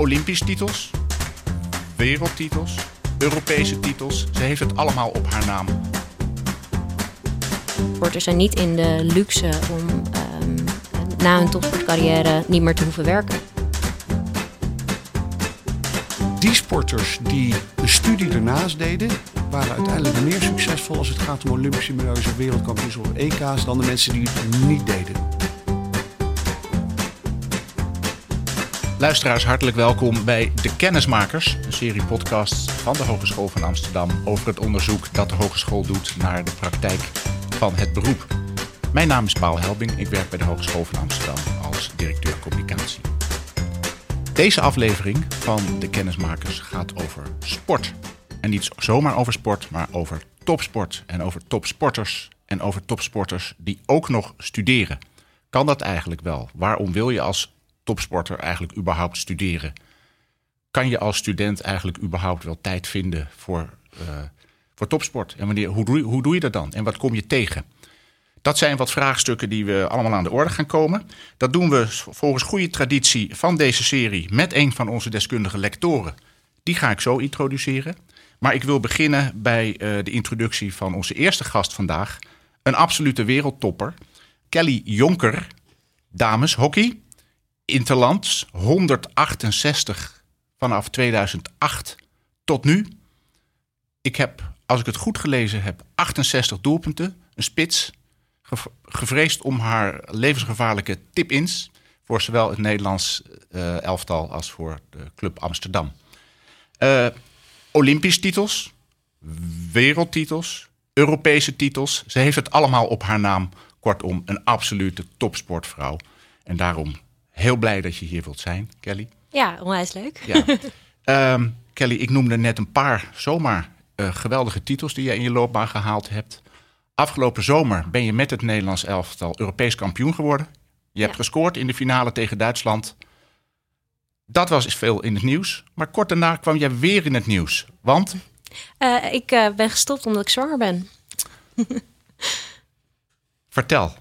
Olympische titels, wereldtitels, Europese titels. Ze heeft het allemaal op haar naam. Sporters zijn niet in de luxe om ehm, na hun topsportcarrière niet meer te hoeven werken. Die sporters die de studie ernaast deden, waren uiteindelijk meer succesvol als het gaat om Olympische medailles of wereldkampioens of EK's dan de mensen die het niet deden. Luisteraars, hartelijk welkom bij De Kennismakers, een serie podcasts van de Hogeschool van Amsterdam over het onderzoek dat de hogeschool doet naar de praktijk van het beroep. Mijn naam is Paul Helbing, ik werk bij de Hogeschool van Amsterdam als directeur communicatie. Deze aflevering van De Kennismakers gaat over sport. En niet zomaar over sport, maar over topsport en over topsporters en over topsporters die ook nog studeren. Kan dat eigenlijk wel? Waarom wil je als topsporter eigenlijk überhaupt studeren? Kan je als student eigenlijk überhaupt wel tijd vinden voor, uh, voor topsport? En wanneer, hoe, doe je, hoe doe je dat dan? En wat kom je tegen? Dat zijn wat vraagstukken die we allemaal aan de orde gaan komen. Dat doen we volgens goede traditie van deze serie met een van onze deskundige lectoren. Die ga ik zo introduceren. Maar ik wil beginnen bij uh, de introductie van onze eerste gast vandaag. Een absolute wereldtopper. Kelly Jonker, dames hockey. Interlands 168 vanaf 2008 tot nu. Ik heb, als ik het goed gelezen heb, 68 doelpunten. Een spits. Gevreesd om haar levensgevaarlijke tip-ins. Voor zowel het Nederlands uh, elftal als voor de Club Amsterdam. Uh, Olympische titels, wereldtitels, Europese titels. Ze heeft het allemaal op haar naam. Kortom, een absolute topsportvrouw. En daarom heel blij dat je hier wilt zijn, Kelly. Ja, onwijs leuk. Ja. um, Kelly, ik noemde net een paar zomaar uh, geweldige titels die je in je loopbaan gehaald hebt. Afgelopen zomer ben je met het Nederlands elftal Europees kampioen geworden. Je hebt ja. gescoord in de finale tegen Duitsland. Dat was veel in het nieuws. Maar kort daarna kwam jij weer in het nieuws. Want? Uh, ik uh, ben gestopt omdat ik zwanger ben. Vertel.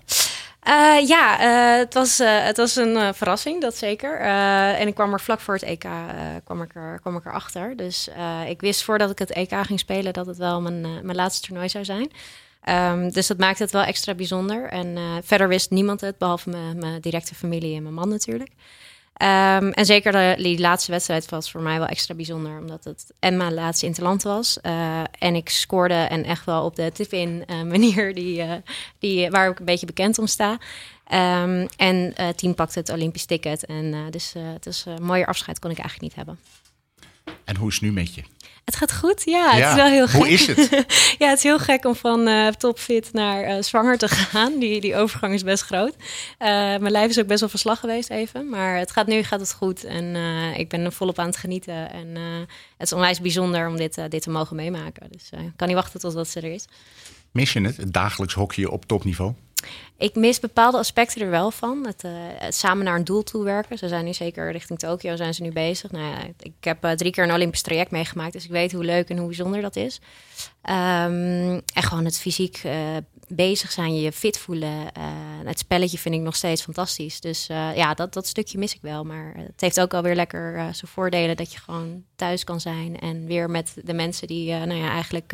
Uh, ja, het, was, het was een verrassing, dat zeker. en ik kwam er vlak voor het EK kwam ik er, kwam ik erachter. Dus ik wist voordat ik het EK ging spelen dat het wel mijn, mijn laatste toernooi zou zijn. Um, dus dat maakte het wel extra bijzonder. En verder wist niemand het, behalve mijn directe familie en mijn man natuurlijk. Um, en zeker die laatste wedstrijd was voor mij wel extra bijzonder, omdat het mijn laatste interland was. Uh, en ik scoorde en echt wel op de tip-in uh, manier die, uh, die, waar ik een beetje bekend om sta. Um, en het team pakte het Olympisch ticket. En dus is een mooier afscheid kon ik eigenlijk niet hebben. En hoe is het nu met je? Het gaat goed, ja. ja. Het is wel heel gek. Hoe is het? ja, het is heel gek om van uh, topfit naar uh, zwanger te gaan. Die, die overgang is best groot. Uh, mijn lijf is ook best wel verslag geweest even. Maar het gaat nu gaat het goed. En ik ben er volop aan het genieten. En het is onwijs bijzonder om dit, dit te mogen meemaken. Dus ik kan niet wachten tot dat ze er is. Mis je het, het dagelijks hockey op topniveau? Ik mis bepaalde aspecten er wel van. Het, uh, het, samen naar een doel toe werken. Ze zijn nu zeker richting Tokio zijn ze nu bezig. Nou ja, ik heb uh, drie keer een Olympisch traject meegemaakt. Dus ik weet hoe leuk en hoe bijzonder dat is. Um, en gewoon het fysiek uh, bezig zijn, je fit voelen. het spelletje vind ik nog steeds fantastisch. Dus ja, dat, dat stukje mis ik wel. Maar het heeft ook alweer lekker zijn voordelen dat je gewoon thuis kan zijn. En weer met de mensen die nou ja, eigenlijk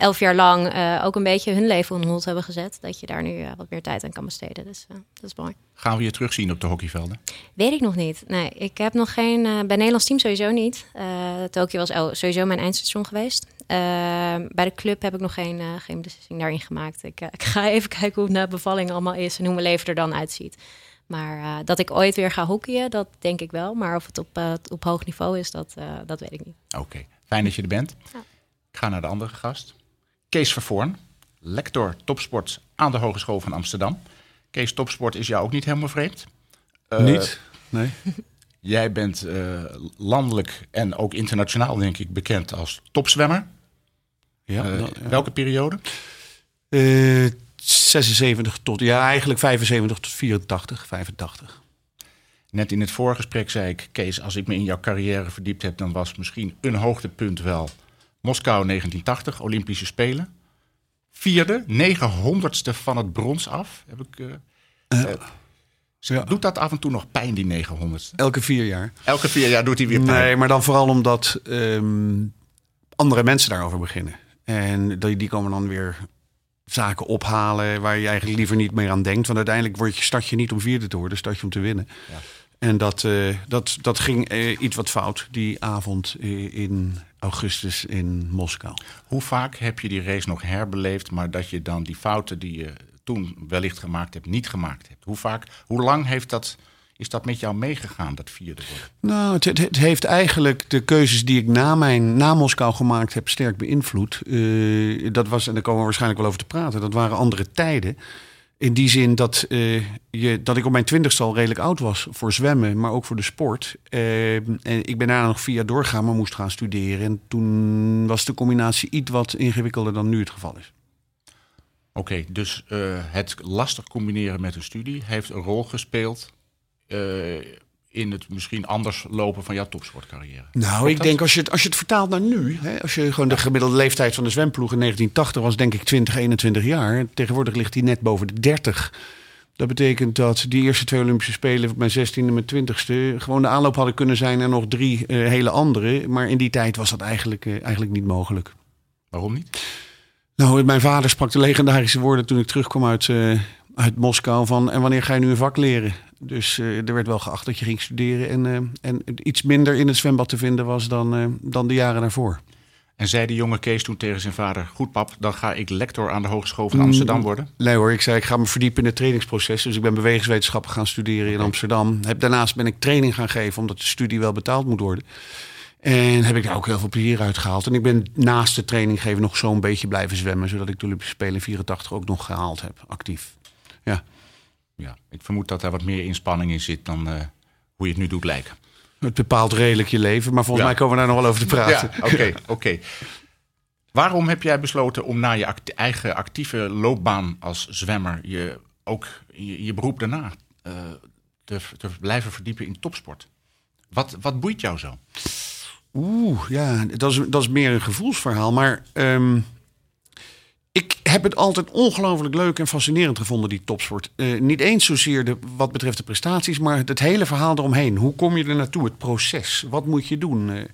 elf jaar lang uh, ook een beetje hun leven onder hold hebben gezet. Dat je daar nu uh, wat meer tijd aan kan besteden. Dus uh, dat is mooi. Gaan we je terugzien op de hockeyvelden? Weet ik nog niet. Nee, ik heb nog geen. bij Nederlands team sowieso niet. Tokio was sowieso mijn eindstation geweest. bij de club heb ik nog geen, geen beslissing daarin gemaakt. Ik, ik, ga even kijken hoe het na bevalling allemaal is en hoe mijn leven er dan uitziet. Maar dat ik ooit weer ga hockeyen, dat denk ik wel. Maar of het op, op hoog niveau is, dat, dat weet ik niet. Oké, fijn dat je er bent. Ja. Ik ga naar de andere gast. Kees Vervoorn, lector topsport aan de Hogeschool van Amsterdam. Kees, topsport is jou ook niet helemaal vreemd. Uh, niet, nee. Jij bent uh, landelijk en ook internationaal, denk ik, bekend als topzwemmer. Ja, uh, dat, ja. Welke periode? 76 tot, ja, eigenlijk 75 tot 84, 85. Net in het voorgesprek zei ik, Kees, als ik me in jouw carrière verdiept heb, dan was misschien een hoogtepunt wel Moskou 1980, Olympische Spelen. Vierde, negenhonderdste van het brons af. Heb ik, uh, uh, Ja. Doet dat af en toe nog pijn, die 900? Elke vier jaar. Elke vier jaar doet hij weer pijn. Nee, maar dan vooral omdat ehm, andere mensen daarover beginnen. En die, die komen dan weer zaken ophalen waar je eigenlijk liever niet meer aan denkt. Want uiteindelijk word je, start je niet om vierde te worden, start je om te winnen. Ja. En dat, eh, dat, dat ging eh, iets wat fout die avond eh, in augustus in Moskou. Hoe vaak heb je die race nog herbeleefd, maar dat je dan die fouten die je toen wellicht gemaakt hebt, niet gemaakt hebt? Hoe vaak, hoe lang heeft dat, is dat met jou meegegaan, dat vierde worden? Nou, het, het, het heeft eigenlijk de keuzes die ik na, mijn, na Moskou gemaakt heb sterk beïnvloed. Eh, dat was, en daar komen we waarschijnlijk wel over te praten, dat waren andere tijden. In die zin dat, eh, je, dat ik op mijn twintigste al redelijk oud was voor zwemmen, maar ook voor de sport. Eh, en ik ben daarna nog jaar doorgaan, maar moest gaan studeren. En toen was de combinatie iets wat ingewikkelder dan nu het geval is. Oké, dus eh, het lastig combineren met een studie heeft een rol gespeeld in het misschien anders lopen van jouw topsportcarrière. Nou, ik dat? denk als je, het, als je het vertaalt naar nu, hè, als je gewoon de gemiddelde leeftijd van de zwemploeg in 1980 was, denk ik 20, 21 jaar. Tegenwoordig ligt die net boven de 30. Dat betekent dat die eerste twee Olympische Spelen, mijn 16e en mijn 20ste, gewoon de aanloop hadden kunnen zijn en nog drie eh, hele andere. Maar in die tijd was dat eigenlijk, eh, eigenlijk niet mogelijk. Waarom niet? Nou, mijn vader sprak de legendarische woorden toen ik terugkwam uit, eh, uit Moskou van en wanneer ga je nu een vak leren? Dus eh, er werd wel geacht dat je ging studeren en, eh, en iets minder in het zwembad te vinden was dan, eh, dan de jaren daarvoor. En zei de jonge Kees toen tegen zijn vader: Goed, pap, dan ga ik lector aan de Hogeschool van Amsterdam worden. Nee hoor, ik zei ik ga me verdiepen in het trainingsproces. Dus ik ben bewegingswetenschappen gaan studeren in Amsterdam. Heb, daarnaast ben ik training gaan geven omdat de studie wel betaald moet worden. En heb ik daar ook heel veel plezier uit gehaald. En ik ben naast de training geven nog zo'n beetje blijven zwemmen. Zodat ik de Olympische Spelen 84 ook nog gehaald heb, actief. Ja, Ja, ik vermoed dat daar wat meer inspanning in zit dan eh, hoe je het nu doet lijken. het bepaalt redelijk je leven. Maar volgens Ja. mij komen we daar nog wel over te praten. Ja, oké, oké. Waarom heb jij besloten om na je act- eigen actieve loopbaan als zwemmer je ook je, je beroep daarna eh, te, te blijven verdiepen in topsport? Wat, wat boeit jou zo? Oeh, ja, dat is, dat is meer een gevoelsverhaal. Maar ehm, ik heb het altijd ongelooflijk leuk en fascinerend gevonden, die topsport. Eh, niet eens zozeer de, wat betreft de prestaties, maar het hele verhaal eromheen. Hoe kom je er naartoe? Het proces. Wat moet je doen? Eh,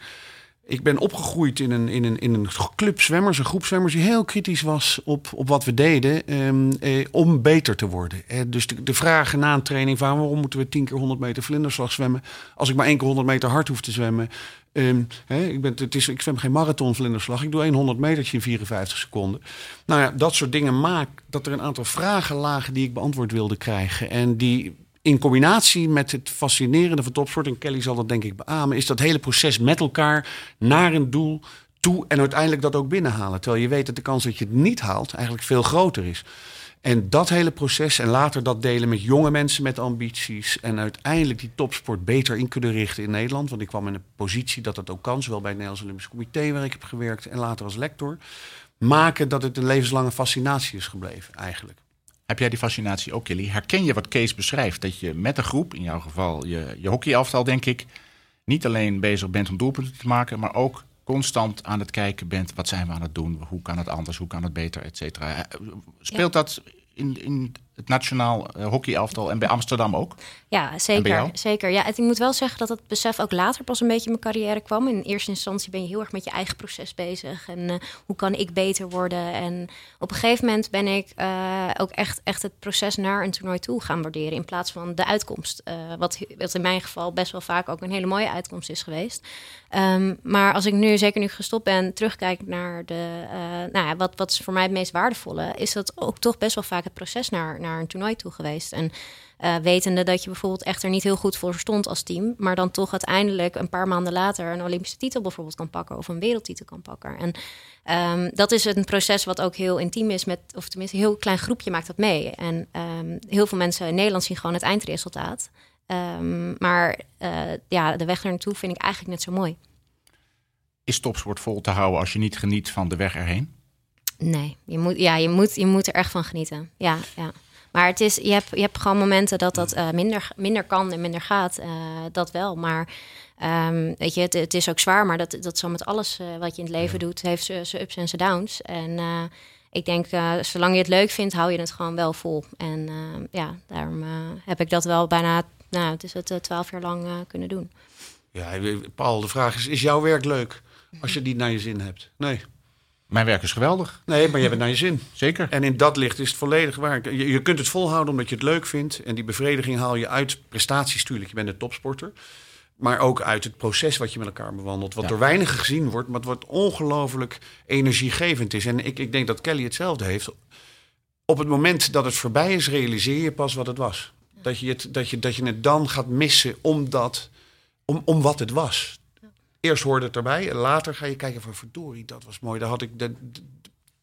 ik ben opgegroeid in een, in, een, in een club zwemmers, een groep zwemmers die heel kritisch was op, op wat we deden ehm, eh, om beter te worden. Eh, dus de, vragen na een training van waarom moeten we 10 keer 100 meter vlinderslag zwemmen als ik maar één keer 100 meter hard hoef te zwemmen. Ehm, ik, ben, het is, ik zwem geen marathon vlinderslag, ik doe één 100 metertje in 54 seconden. Nou ja, dat soort dingen maakt dat er een aantal vragen lagen die ik beantwoord wilde krijgen. En die in combinatie met het fascinerende van topsport, en Kelly zal dat denk ik beamen, is dat hele proces met elkaar naar een doel toe en uiteindelijk dat ook binnenhalen. Terwijl je weet dat de kans dat je het niet haalt eigenlijk veel groter is. En dat hele proces en later dat delen met jonge mensen met ambities en uiteindelijk die topsport beter in kunnen richten in Nederland. Want ik kwam in een positie dat dat ook kan, zowel bij het Nederlands Olympisch Comité waar ik heb gewerkt en later als lector. Maken dat het een levenslange fascinatie is gebleven eigenlijk. Heb jij die fascinatie ook, Kelly? Herken je wat Kees beschrijft? Dat je met een groep, in jouw geval je, je hockeyelftal, denk ik, niet alleen bezig bent om doelpunten te maken, maar ook constant aan het kijken bent. Wat zijn we aan het doen? Hoe kan het anders? Hoe kan het beter? Et cetera. Eh, Speelt dat in, in het nationaal eh, hockeyelftal en bij Amsterdam ook? Ja, zeker. zeker. Ja, ik moet wel zeggen dat het besef ook later pas een beetje in mijn carrière kwam. In eerste instantie ben je heel erg met je eigen proces bezig. En eh, hoe kan ik beter worden? En op een gegeven moment ben ik eh, ook echt, echt het proces naar een toernooi toe gaan waarderen. In plaats van de uitkomst. Wat, wat in mijn geval best wel vaak ook een hele mooie uitkomst is geweest. Ehm, maar als ik nu, zeker nu gestopt ben, terugkijk naar de, nou ja, wat, wat is voor mij het meest waardevolle, is dat ook toch best wel vaak het proces naar, naar een toernooi toe geweest. En eh, wetende dat je bijvoorbeeld echt er niet heel goed voor stond als team, maar dan toch uiteindelijk een paar maanden later een Olympische titel bijvoorbeeld kan pakken of een wereldtitel kan pakken. En ehm, dat is een proces wat ook heel intiem is met, of tenminste een heel klein groepje maakt dat mee. En ehm, heel veel mensen in Nederland zien gewoon het eindresultaat. Ehm, maar eh, ja, de weg er naartoe vind ik eigenlijk net zo mooi. Is topsport vol te houden als je niet geniet van de weg erheen? Nee, je moet, ja, je moet, je moet er echt van genieten. Ja, ja. Maar het is, je, hebt, je hebt gewoon momenten dat dat eh, minder, minder kan en minder gaat. eh, dat wel. Maar ehm, weet je, het, het is ook zwaar. Maar dat, dat zo met alles eh, wat je in het leven doet, heeft zijn ups en zijn downs. En ik denk, zolang je het leuk vindt, hou je het gewoon wel vol. En ja, daarom heb ik dat wel bijna, nou, het is het twaalf jaar lang kunnen doen. Ja, Paul, de vraag is, is jouw werk leuk als je het niet naar je zin hebt? Nee. Mijn werk is geweldig. Nee, maar je hebt het naar je zin. Zeker. En in dat licht is het volledig waar. Je, je kunt het volhouden omdat je het leuk vindt. En die bevrediging haal je uit prestaties, tuurlijk. Je bent een topsporter. Maar ook uit het proces wat je met elkaar bewandelt. Wat door weinigen gezien wordt, maar wat ongelooflijk energiegevend is. En ik, ik denk dat Kelly hetzelfde heeft. Op het moment dat het voorbij is, realiseer je pas wat het was. Dat je het, dat je, dat je het dan gaat missen omdat, om, om wat het was. Eerst hoorde het erbij en later ga je kijken van verdorie, dat was mooi. Daar had ik de,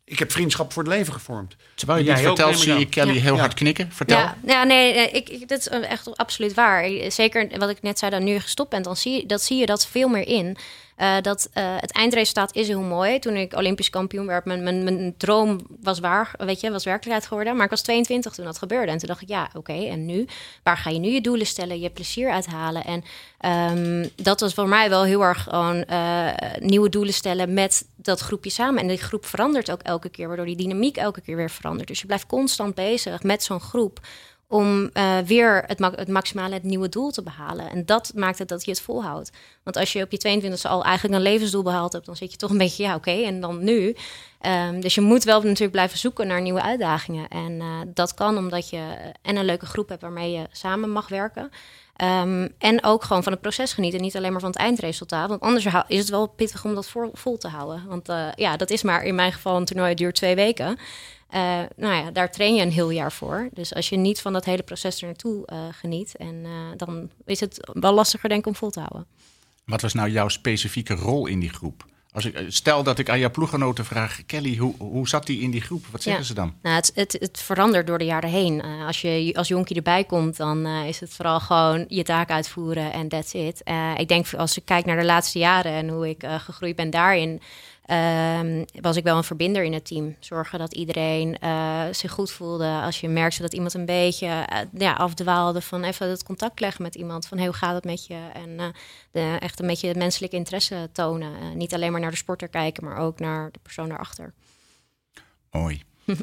ik heb vriendschap voor het leven gevormd. Terwijl je dit vertelt, zie je Kelly heel hard knikken. Vertel. Ja, ja nee, eh, ik, ik, dat is echt absoluut waar. Zeker wat ik net zei, dan nu je gestopt bent, dan zie je dat, zie je dat veel meer in. Uh, dat uh, het eindresultaat is heel mooi. Toen ik Olympisch kampioen werd, mijn, mijn, mijn droom was waar, weet je, was werkelijkheid geworden. Maar ik was 22 toen dat gebeurde. En toen dacht ik, ja, oké, en nu? Waar ga je nu je doelen stellen, je plezier uithalen? En um, dat was voor mij wel heel erg gewoon uh, nieuwe doelen stellen met dat groepje samen. En die groep verandert ook elke keer, waardoor die dynamiek elke keer weer verandert. Dus je blijft constant bezig met zo'n groep om uh, weer het, het, maximale het nieuwe doel te behalen. En dat maakt het dat je het volhoudt. Want als je op je 22e al eigenlijk een levensdoel behaald hebt, dan zit je toch een beetje, ja, oké, en dan nu. Um, dus je moet wel natuurlijk blijven zoeken naar nieuwe uitdagingen. En uh, dat kan omdat je en een leuke groep hebt waarmee je samen mag werken. Um, en ook gewoon van het proces genieten, niet alleen maar van het eindresultaat. Want anders is het wel pittig om dat vol, te houden. Want ja, dat is maar in mijn geval een toernooi duurt twee weken. Uh, nou ja, daar train je een heel jaar voor. Dus als je niet van dat hele proces er naartoe uh, geniet, en, uh, dan is het wel lastiger denk ik om vol te houden. Wat was nou jouw specifieke rol in die groep? Als ik, stel dat ik aan jouw ploeggenoten vraag, Kelly, hoe, hoe zat die in die groep? Wat zeggen ja. ze dan? Nou, het, het, het, verandert door de jaren heen. Uh, als je als jonkie erbij komt, dan uh, is het vooral gewoon je taak uitvoeren en that's it. Uh, ik denk als ik kijk naar de laatste jaren en hoe ik gegroeid ben daarin, Um, was ik wel een verbinder in het team. Zorgen dat iedereen uh, zich goed voelde. Als je merkte dat iemand een beetje uh, ja, afdwaalde, van even het contact leggen met iemand. Van hey, hoe gaat het met je? En uh, de, echt een beetje menselijke interesse tonen. niet alleen maar naar de sporter kijken, maar ook naar de persoon daarachter. Mooi.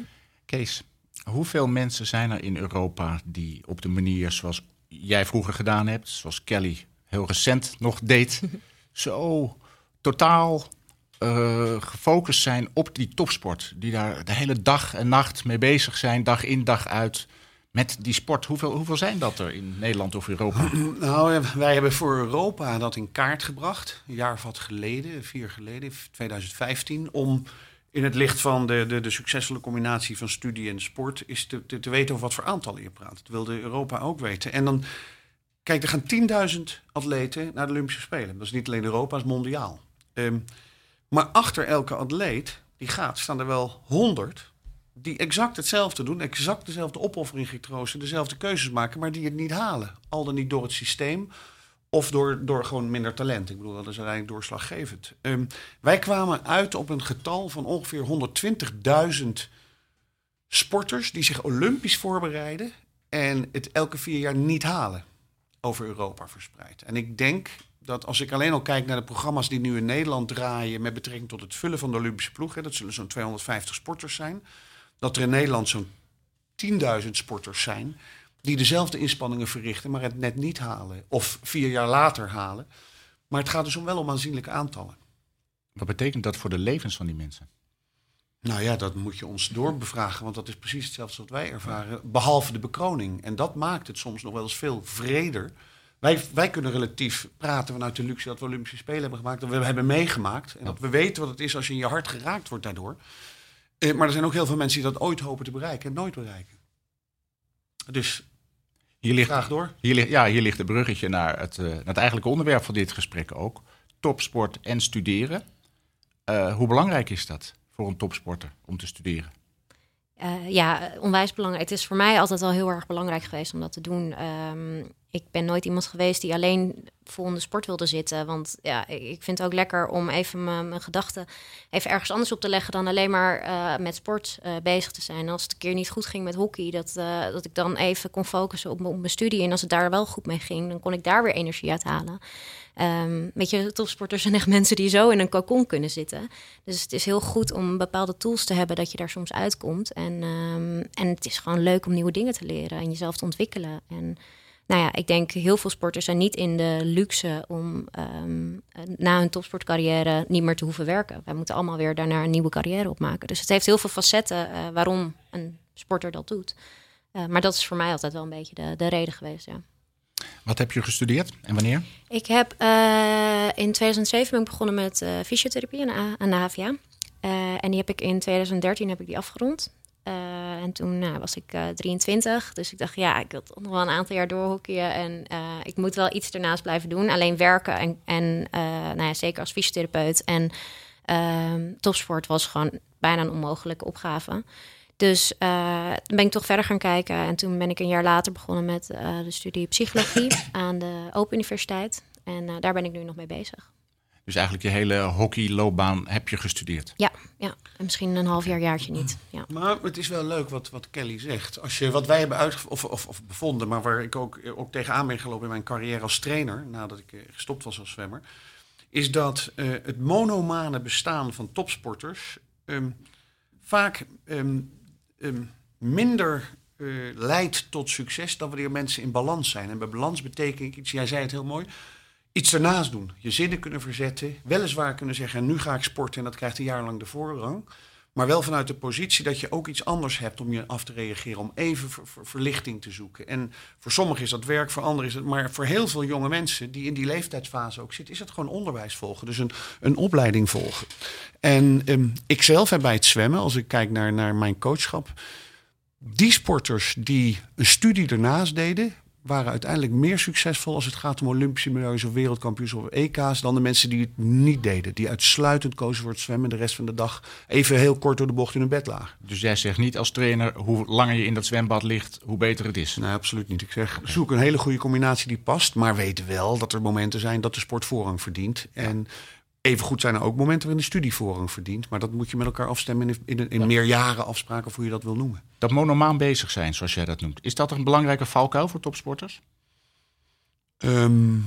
Kees, hoeveel mensen zijn er in Europa die op de manier zoals jij vroeger gedaan hebt, zoals Kelly heel recent nog deed, zo totaal uh, gefocust zijn op die topsport. Die daar de hele dag en nacht mee bezig zijn, dag in dag uit. Met die sport. Hoeveel, hoeveel zijn dat er in Nederland of Europa? Nou, wij hebben voor Europa dat in kaart gebracht. Een jaar of wat geleden, vier geleden, 2015. Om in het licht van de, de, de succesvolle combinatie van studie en sport... is te, te, te weten over wat voor aantallen je praat. Dat wilde Europa ook weten. En dan, kijk, er gaan 10.000 atleten naar de Olympische Spelen. Dat is niet alleen Europa, dat is mondiaal. Um, maar achter elke atleet die gaat, staan er wel honderd die exact hetzelfde doen, exact dezelfde opoffering getroosten, dezelfde keuzes maken, maar die het niet halen. Al dan niet door het systeem of door, door gewoon minder talent. Ik bedoel, dat is uiteindelijk doorslaggevend. Um, wij kwamen uit op een getal van ongeveer 120.000 sporters die zich olympisch voorbereiden en het elke vier jaar niet halen over Europa verspreid. En ik denk dat als ik alleen al kijk naar de programma's die nu in Nederland draaien met betrekking tot het vullen van de Olympische ploeg, hè, dat zullen zo'n 250 sporters zijn, dat er in Nederland zo'n 10.000 sporters zijn die dezelfde inspanningen verrichten, maar het net niet halen of vier jaar later halen. Maar het gaat dus om wel om aanzienlijke aantallen. Wat betekent dat voor de levens van die mensen? Nou ja, dat moet je ons doorbevragen, want dat is precies hetzelfde wat wij ervaren, behalve de bekroning. En dat maakt het soms nog wel eens veel vreder wij, wij kunnen relatief praten vanuit de luxe dat we Olympische Spelen hebben gemaakt. Dat we hebben meegemaakt. En dat we weten wat het is als je in je hart geraakt wordt daardoor. Eh, maar er zijn ook heel veel mensen die dat ooit hopen te bereiken en nooit bereiken. Dus hier ligt, graag door. Hier ligt, ja, hier ligt een bruggetje naar het, uh, naar het eigenlijke onderwerp van dit gesprek ook. Topsport en studeren. Uh, hoe belangrijk is dat voor een topsporter om te studeren? Uh, ja, onwijs belangrijk. Het is voor mij altijd al heel erg belangrijk geweest om dat te doen. Um, ik ben nooit iemand geweest die alleen vol in de sport wilde zitten. Want ja, ik vind het ook lekker om even mijn, gedachten even ergens anders op te leggen dan alleen maar uh, met sport uh, bezig te zijn. Als het een keer niet goed ging met hockey, dat, uh, dat ik dan even kon focussen op, mijn studie. En als het daar wel goed mee ging, dan kon ik daar weer energie uit halen. Um, weet je, topsporters zijn echt mensen die zo in een cocon kunnen zitten. Dus het is heel goed om bepaalde tools te hebben dat je daar soms uitkomt. En, um, en het is gewoon leuk om nieuwe dingen te leren en jezelf te ontwikkelen. En nou ja, ik denk heel veel sporters zijn niet in de luxe om um, na hun topsportcarrière niet meer te hoeven werken. Wij moeten allemaal weer daarna een nieuwe carrière opmaken. Dus het heeft heel veel facetten uh, waarom een sporter dat doet. Uh, maar dat is voor mij altijd wel een beetje de, de reden geweest. Ja. Wat heb je gestudeerd en wanneer? Ik heb uh, in 2007 ben ik begonnen met fysiotherapie aan, aan de HVA. en die heb ik in 2013 heb ik die afgerond. Uh, en toen nou, was ik uh, 23. Dus ik dacht, ja, ik wil nog wel een aantal jaar doorhockeyen. En uh, ik moet wel iets ernaast blijven doen. Alleen werken en, en nou ja, zeker als fysiotherapeut en ehm, topsport was gewoon bijna een onmogelijke opgave. Dus ben ik toch verder gaan kijken. En toen ben ik een jaar later begonnen met de studie psychologie aan de Open Universiteit. En daar ben ik nu nog mee bezig. Dus eigenlijk je hele hockeyloopbaan heb je gestudeerd? Ja, ja. en misschien een half jaar, jaartje niet. Ja. Maar het is wel leuk wat, wat Kelly zegt. Als je, wat wij hebben uit, of, of, of bevonden, maar waar ik ook, ook tegenaan ben gelopen in mijn carrière als trainer, nadat ik eh, gestopt was als zwemmer, is dat uh, het monomane bestaan van topsporters um, vaak um, um, minder uh, leidt tot succes dan wanneer mensen in balans zijn. En bij balans betekent iets, jij zei het heel mooi, iets ernaast doen. Je zinnen kunnen verzetten. Weliswaar kunnen zeggen, nu ga ik sporten en dat krijgt een jaar lang de voorrang. Maar wel vanuit de positie dat je ook iets anders hebt om je af te reageren. Om even ver, ver, verlichting te zoeken. En voor sommigen is dat werk, voor anderen is het. Maar voor heel veel jonge mensen die in die leeftijdsfase ook zitten, is het gewoon onderwijs volgen. Dus een, een opleiding volgen. En um, ik zelf heb bij het zwemmen, als ik kijk naar, naar mijn coachschap. Die sporters die een studie ernaast deden, waren uiteindelijk meer succesvol als het gaat om Olympische medailles of wereldkampioens of EK's dan de mensen die het niet deden. Die uitsluitend kozen voor het zwemmen de rest van de dag even heel kort door de bocht in hun bed lagen. Dus jij zegt niet als trainer hoe langer je in dat zwembad ligt, hoe beter het is? Nee, absoluut niet. Ik zeg zoek een hele goede combinatie die past, maar weet wel dat er momenten zijn dat de sport voorrang verdient. En Even goed zijn er ook momenten waarin de studie voorrang verdient. Maar dat moet je met elkaar afstemmen in, in, in ja. meerjaren afspraken of hoe je dat wil noemen. Dat monomaan bezig zijn, zoals jij dat noemt. Is dat een belangrijke valkuil voor topsporters? Um,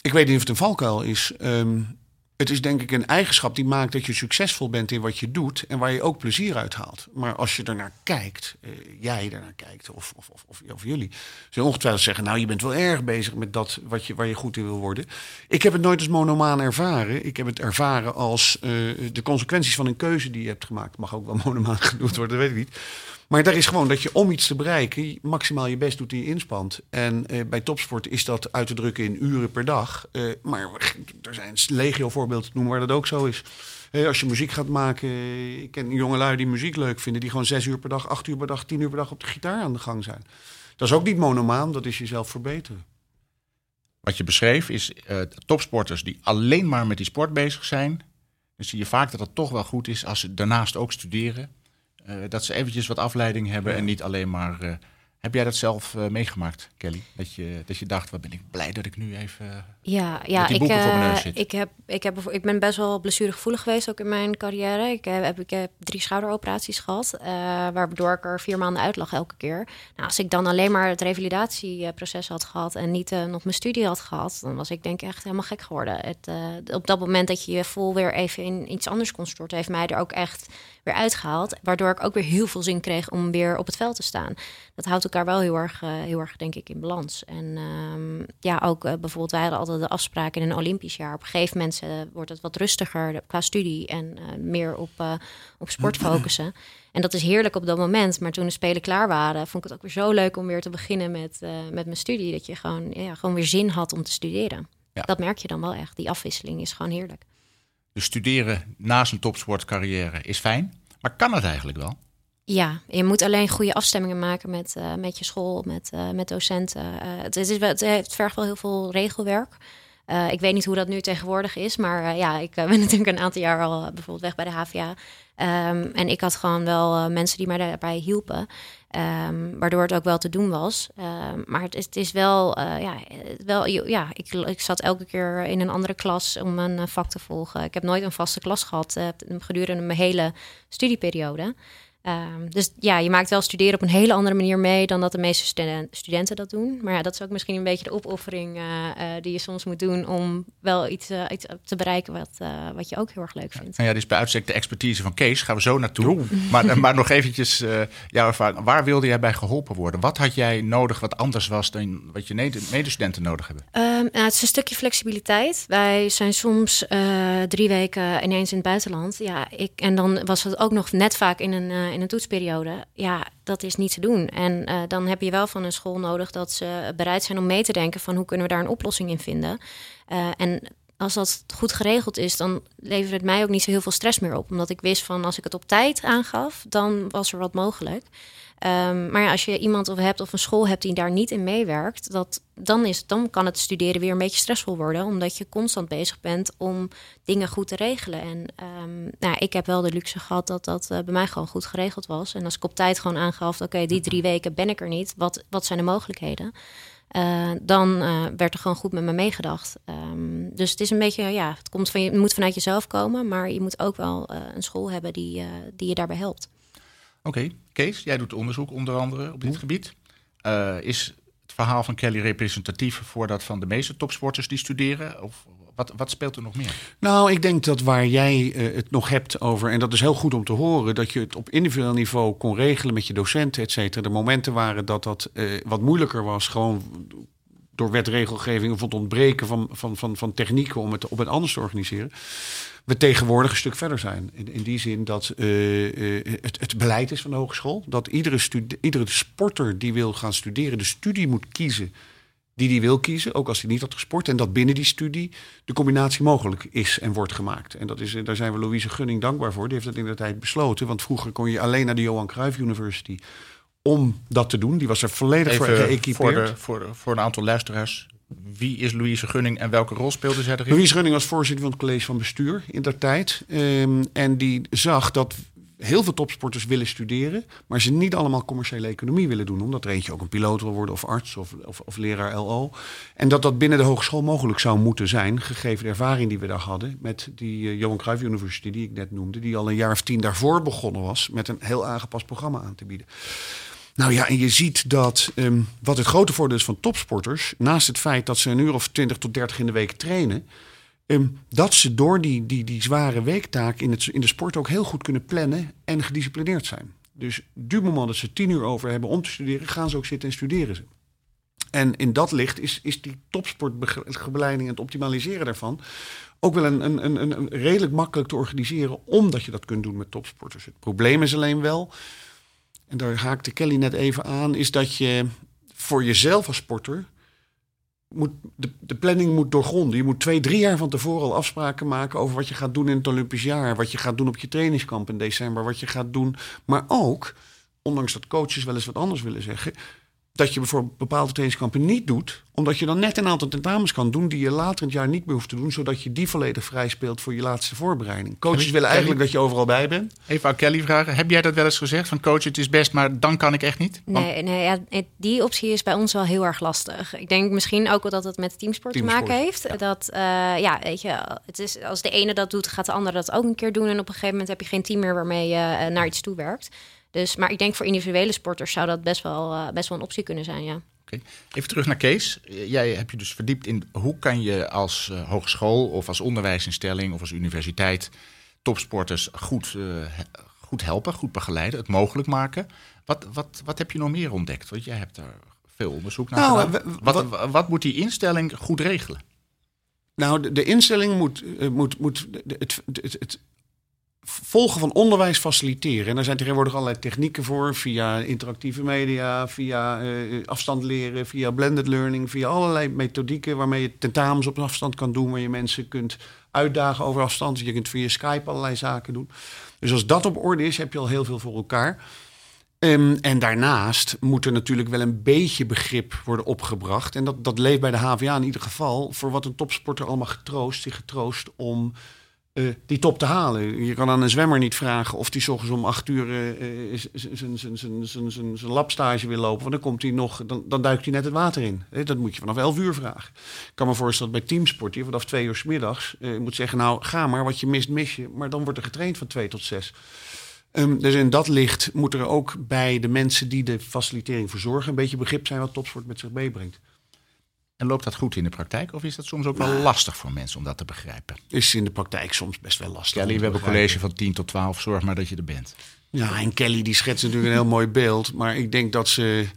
ik weet niet of het een valkuil is. Um, het is denk ik een eigenschap die maakt dat je succesvol bent in wat je doet en waar je ook plezier uit haalt. Maar als je ernaar kijkt, uh, jij ernaar kijkt, of, of, of, of, jullie, zullen ongetwijfeld zeggen: Nou, je bent wel erg bezig met dat wat je, waar je goed in wil worden. Ik heb het nooit als monomaan ervaren. Ik heb het ervaren als uh, de consequenties van een keuze die je hebt gemaakt. Mag ook wel monomaan genoemd worden, dat weet ik niet. Maar daar is gewoon dat je om iets te bereiken maximaal je best doet en je inspant. En uh, bij topsport is dat uit te drukken in uren per dag. Uh, maar er zijn legio voorbeelden noemen waar dat ook zo is. Hey, als je muziek gaat maken, ik ken jongelui die muziek leuk vinden, die gewoon zes uur per dag, acht uur per dag, tien uur per dag op de gitaar aan de gang zijn. Dat is ook niet monomaan, dat is jezelf verbeteren. Wat je beschreef is topsporters die alleen maar met die sport bezig zijn. Dan zie je vaak dat het toch wel goed is als ze daarnaast ook studeren. Uh, dat ze eventjes wat afleiding hebben ja. en niet alleen maar. Uh, heb jij dat zelf uh, meegemaakt, Kelly? Dat je, dat je dacht, wat ben ik blij dat ik nu even. Ja, ja ik, ik, heb, ik, heb, ik ben best wel blessuregevoelig geweest ook in mijn carrière. Ik heb, ik heb drie schouderoperaties gehad, waardoor ik er vier maanden uit lag elke keer. Nou, als ik dan alleen maar het revalidatieproces had gehad en niet nog mijn studie had gehad, dan was ik denk ik echt helemaal gek geworden. Het, op dat moment dat je je vol weer even in iets anders kon storten, heeft mij er ook echt weer uitgehaald. Waardoor ik ook weer heel veel zin kreeg om weer op het veld te staan. Dat houdt elkaar wel heel erg, uh, heel erg denk ik, in balans. En um, ja, ook uh, bijvoorbeeld, wij hadden altijd de afspraken in een Olympisch jaar. Op een gegeven moment uh, wordt het wat rustiger qua studie en meer op, op sport focussen. En dat is heerlijk op dat moment. Maar toen de Spelen klaar waren, vond ik het ook weer zo leuk om weer te beginnen met, met mijn studie. Dat je gewoon, ja, gewoon weer zin had om te studeren. Ja. Dat merk je dan wel echt. Die afwisseling is gewoon heerlijk. Dus studeren naast een topsportcarrière is fijn. Maar kan het eigenlijk wel? Ja, je moet alleen goede afstemmingen maken met, uh, met je school, met, uh, met docenten. Uh, het, is, het vergt wel heel veel regelwerk. ik weet niet hoe dat nu tegenwoordig is, maar ja, ik ben natuurlijk een aantal jaar al bijvoorbeeld weg bij de HVA. Ehm, en ik had gewoon wel mensen die mij daarbij hielpen. Um, waardoor het ook wel te doen was. Um, maar het is, het is wel, uh, ja, wel, ja ik, ik zat elke keer in een andere klas om een vak te volgen. Ik heb nooit een vaste klas gehad gedurende mijn hele studieperiode. Um, dus ja, je maakt wel studeren op een hele andere manier mee dan dat de meeste studenten dat doen. Maar ja, dat is ook misschien een beetje de opoffering uh, uh, die je soms moet doen om wel iets, uh, iets te bereiken wat, wat je ook heel erg leuk vindt. Ja, ja, dit is bij uitstek de expertise van Kees. Gaan we zo naartoe. Maar, maar nog eventjes jouw ervaring. Waar wilde jij bij geholpen worden? Wat had jij nodig wat anders was dan wat je medestudenten nodig hebben? Um, nou, het is een stukje flexibiliteit. Wij zijn soms drie weken ineens in het buitenland. Ja, ik, en dan was het ook nog net vaak in een in een toetsperiode, ja, dat is niet te doen. En uh, dan heb je wel van een school nodig dat ze bereid zijn om mee te denken van hoe kunnen we daar een oplossing in vinden. Uh, en als dat goed geregeld is, dan levert het mij ook niet zo heel veel stress meer op. Omdat ik wist van als ik het op tijd aangaf, dan was er wat mogelijk. Um, maar ja, als je iemand of hebt of een school hebt die daar niet in meewerkt, dat, dan, is, dan kan het studeren weer een beetje stressvol worden. Omdat je constant bezig bent om dingen goed te regelen. En um, nou, ik heb wel de luxe gehad dat dat uh, bij mij gewoon goed geregeld was. En als ik op tijd gewoon aangaf, oké, okay, die drie weken ben ik er niet. Wat, wat zijn de mogelijkheden? Uh, dan uh, werd er gewoon goed met me meegedacht. Um, dus het is een beetje, ja, het, komt van je, het moet vanuit jezelf komen, maar je moet ook wel een school hebben die, die je daarbij helpt. Oké, okay. Kees, jij doet onderzoek onder andere op dit gebied. is het verhaal van Kelly representatief voor dat van de meeste topsporters die studeren? Of wat, wat speelt er nog meer? Nou, ik denk dat waar jij uh, het nog hebt over, en dat is heel goed om te horen, dat je het op individueel niveau kon regelen met je docenten, et cetera. De momenten waren dat dat uh, wat moeilijker was, gewoon door wetregelgeving of het ontbreken van, van, van, van technieken om het op het anders te organiseren. We tegenwoordig een stuk verder zijn. In, in die zin dat uh, het, het beleid is van de hogeschool. Dat iedere, iedere sporter die wil gaan studeren, de studie moet kiezen die hij wil kiezen, ook als hij niet had gesport. En dat binnen die studie de combinatie mogelijk is en wordt gemaakt. En dat is, daar zijn we Louise Gunning dankbaar voor. Die heeft dat in de tijd besloten. Want vroeger kon je alleen naar de Johan Cruijff University om dat te doen. Die was er volledig Even voor geëquipeerd. Voor, de, voor, voor een aantal luisteraars. Wie is Louise Gunning en welke rol speelde zij erin? Louise Gunning was voorzitter van het college van bestuur in der tijd. Um, en die zag dat heel veel topsporters willen studeren, maar ze niet allemaal commerciële economie willen doen, omdat er eentje ook een piloot wil worden of arts of, of, of leraar LO. En dat dat binnen de hogeschool mogelijk zou moeten zijn, gegeven de ervaring die we daar hadden met die uh, Johan Cruijff University die ik net noemde, die al een jaar of tien daarvoor begonnen was met een heel aangepast programma aan te bieden. Nou ja, en je ziet dat um, wat het grote voordeel is van topsporters, naast het feit dat ze een uur of 20 tot 30 in de week trainen, Um, dat ze door die, die, die zware weektaak in, het, in de sport ook heel goed kunnen plannen en gedisciplineerd zijn. Dus du moment dat ze tien uur over hebben om te studeren, gaan ze ook zitten en studeren ze. En in dat licht is, is die topsportbegeleiding en het optimaliseren daarvan ook wel een, een, een, een redelijk makkelijk te organiseren, omdat je dat kunt doen met topsporters. Het probleem is alleen wel, en daar haakte Kelly net even aan, is dat je voor jezelf als sporter moet, de, de planning moet doorgronden. Je moet twee, drie jaar van tevoren al afspraken maken over wat je gaat doen in het Olympisch jaar. Wat je gaat doen op je trainingskamp in december. Wat je gaat doen. Maar ook, ondanks dat coaches wel eens wat anders willen zeggen dat je bijvoorbeeld bepaalde trainingskampen niet doet, omdat je dan net een aantal tentamens kan doen die je later in het jaar niet meer hoeft te doen, zodat je die volledig vrij speelt voor je laatste voorbereiding. Coaches willen eigenlijk dat je overal bij bent. Even aan Kelly vragen: heb jij dat wel eens gezegd van coach, het is best, maar dan kan ik echt niet? Nee, nee ja, die optie is bij ons wel heel erg lastig. Ik denk misschien ook wel dat het met teamsport, teamsport te maken heeft. Ja. Dat, uh, ja, weet je, het is, als de ene dat doet, gaat de andere dat ook een keer doen en op een gegeven moment heb je geen team meer waarmee je uh, naar iets toe werkt. Dus, maar ik denk voor individuele sporters zou dat best wel, uh, best wel een optie kunnen zijn, ja. Okay. Even terug naar Kees. Jij hebt je dus verdiept in hoe kan je als uh, hogeschool of als onderwijsinstelling of als universiteit topsporters goed, uh, goed helpen, goed begeleiden, het mogelijk maken. Wat, wat, wat heb je nog meer ontdekt? Want jij hebt daar veel onderzoek naar nou, gedaan. Wat, wat, wat, moet die instelling goed regelen? Nou, de, de instelling moet, moet, moet het, het, het, volgen van onderwijs faciliteren. En daar zijn tegenwoordig allerlei technieken voor, via interactieve media, via uh, afstand leren, via blended learning, via allerlei methodieken waarmee je tentamens op afstand kan doen, waar je mensen kunt uitdagen over afstand. Je kunt via Skype allerlei zaken doen. Dus als dat op orde is, heb je al heel veel voor elkaar. Um, en daarnaast moet er natuurlijk wel een beetje begrip worden opgebracht. En dat, dat leeft bij de HVA in ieder geval. Voor wat een topsporter allemaal getroost, zich getroost om eh, die top te halen. Je kan aan een zwemmer niet vragen of die ochtends om acht uur uh, zijn labstage wil lopen. Want dan, komt hij nog, dan, dan duikt hij net het water in. Dat moet je vanaf elf uur vragen. Ik kan me voorstellen dat bij teamsport je vanaf twee uur s middags uh, moet zeggen... nou, ga maar, wat je mist, mis je. Maar dan wordt er getraind van twee tot zes. Um, dus in dat licht moet er ook bij de mensen die de facilitering verzorgen... een beetje begrip zijn wat topsport met zich meebrengt. En loopt dat goed in de praktijk? Of is dat soms ook wel lastig voor mensen om dat te begrijpen? Is in de praktijk soms best wel lastig. Kelly, we hebben een college van 10 tot 12. Zorg maar dat je er bent. Ja, en Kelly die schetst natuurlijk een heel mooi beeld. Maar ik denk dat ze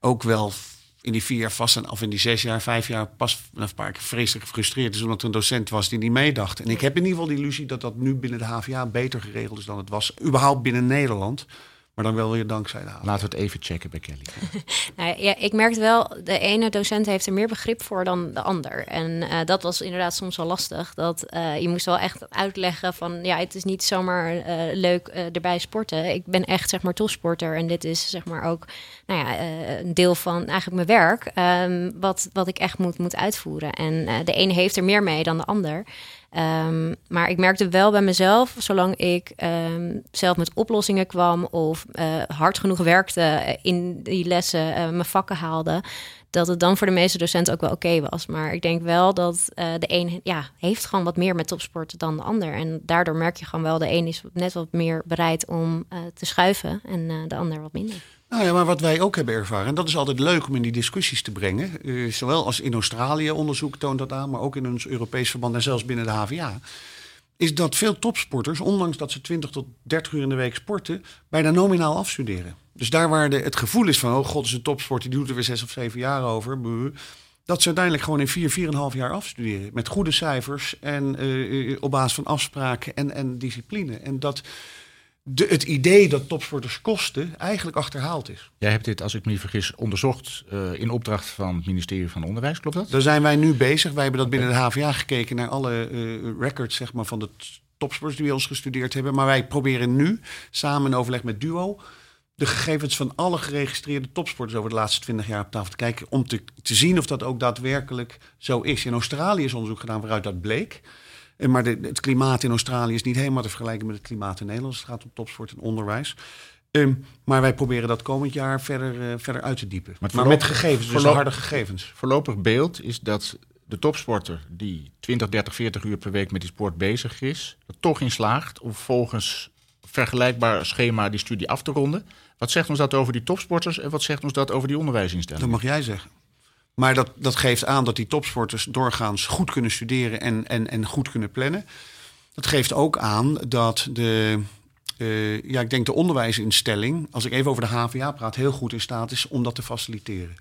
ook wel in die vier jaar vast zijn, of in die zes jaar, vijf jaar, pas een paar keer vreselijk gefrustreerd is omdat er een docent was die niet meedacht. En ik heb in ieder geval de illusie dat dat nu binnen de HVA beter geregeld is dan het was, überhaupt binnen Nederland. Maar dan wel weer dankzij de Laten we het even checken bij Kelly. nou, ja, ik merkte wel, de ene docent heeft er meer begrip voor dan de ander. En uh, dat was inderdaad soms wel lastig. Dat uh, je moest wel echt uitleggen van, ja, het is niet zomaar uh, leuk erbij sporten. Ik ben echt, zeg maar, topsporter. En dit is, zeg maar, ook, nou ja, een deel van eigenlijk mijn werk. Um, wat, wat ik echt moet, moet uitvoeren. En de ene heeft er meer mee dan de ander. Um, maar ik merkte wel bij mezelf, zolang ik um, zelf met oplossingen kwam of uh, hard genoeg werkte in die lessen, uh, mijn vakken haalde, dat het dan voor de meeste docenten ook wel oké was. Maar ik denk wel dat de een ja, heeft gewoon wat meer met topsport dan de ander. En daardoor merk je gewoon wel, de een is net wat meer bereid om te schuiven en de ander wat minder. Nou ja, maar wat wij ook hebben ervaren, en dat is altijd leuk om in die discussies te brengen, uh, zowel als in Australië onderzoek toont dat aan, maar ook in ons Europees verband en zelfs binnen de HVA, is dat veel topsporters, ondanks dat ze 20 tot 30 uur in de week sporten, bijna nominaal afstuderen. Dus daar waar de, het gevoel is van, oh god, is een topsporter, die doet er weer zes of zeven jaar over, dat ze uiteindelijk gewoon in vier, vier en half jaar afstuderen. Met goede cijfers en uh, op basis van afspraken en, en discipline. En dat de, het idee dat topsporters kosten eigenlijk achterhaald is. Jij hebt dit, als ik me niet vergis, onderzocht uh, in opdracht van het ministerie van Onderwijs, klopt dat? Daar zijn wij nu bezig. Wij hebben dat binnen de HVA gekeken naar alle uh, records zeg maar, van de topsporters die bij ons gestudeerd hebben. Maar wij proberen nu, samen in overleg met Duo, de gegevens van alle geregistreerde topsporters over de laatste 20 jaar op tafel te kijken. Om te, te zien of dat ook daadwerkelijk zo is. In Australië is onderzoek gedaan waaruit dat bleek. Maar de, het klimaat in Australië is niet helemaal te vergelijken met het klimaat in Nederland. Het gaat om topsport en onderwijs. Um, maar wij proberen dat komend jaar verder, uh, verder uit te diepen. Maar, maar met gegevens, dus harde gegevens. Voorlopig beeld is dat de topsporter die 20, 30, 40 uur per week met die sport bezig is, er toch in slaagt om volgens vergelijkbaar schema die studie af te ronden. Wat zegt ons dat over die topsporters en wat zegt ons dat over die onderwijsinstellingen? Dat mag jij zeggen. Maar dat, dat geeft aan dat die topsporters doorgaans goed kunnen studeren en, en, en goed kunnen plannen. Dat geeft ook aan dat de, uh, ja, ik denk de onderwijsinstelling, als ik even over de HVA praat, heel goed in staat is om dat te faciliteren.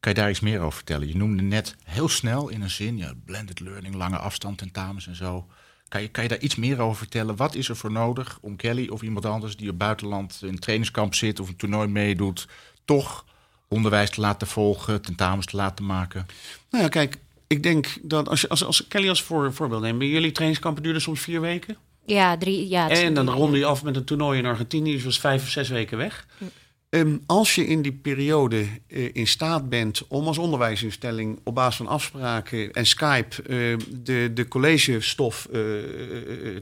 Kan je daar iets meer over vertellen? Je noemde net heel snel in een zin, ja, blended learning, lange afstand, tentamens en zo. Kan je, kan je daar iets meer over vertellen? Wat is er voor nodig om Kelly of iemand anders die op buitenland in een trainingskamp zit of een toernooi meedoet, toch onderwijs te laten volgen, tentamens te laten maken? Nou ja, kijk, ik denk dat als, je, als, als Kelly als voor, voorbeeld neemt, jullie trainingskampen duurden soms vier weken? Ja, drie. Ja, en dan ronde je af met een toernooi in Argentinië, dus was vijf of zes weken weg. Um, als je in die periode uh, in staat bent om als onderwijsinstelling op basis van afspraken en Skype uh, de, de collegestof uh,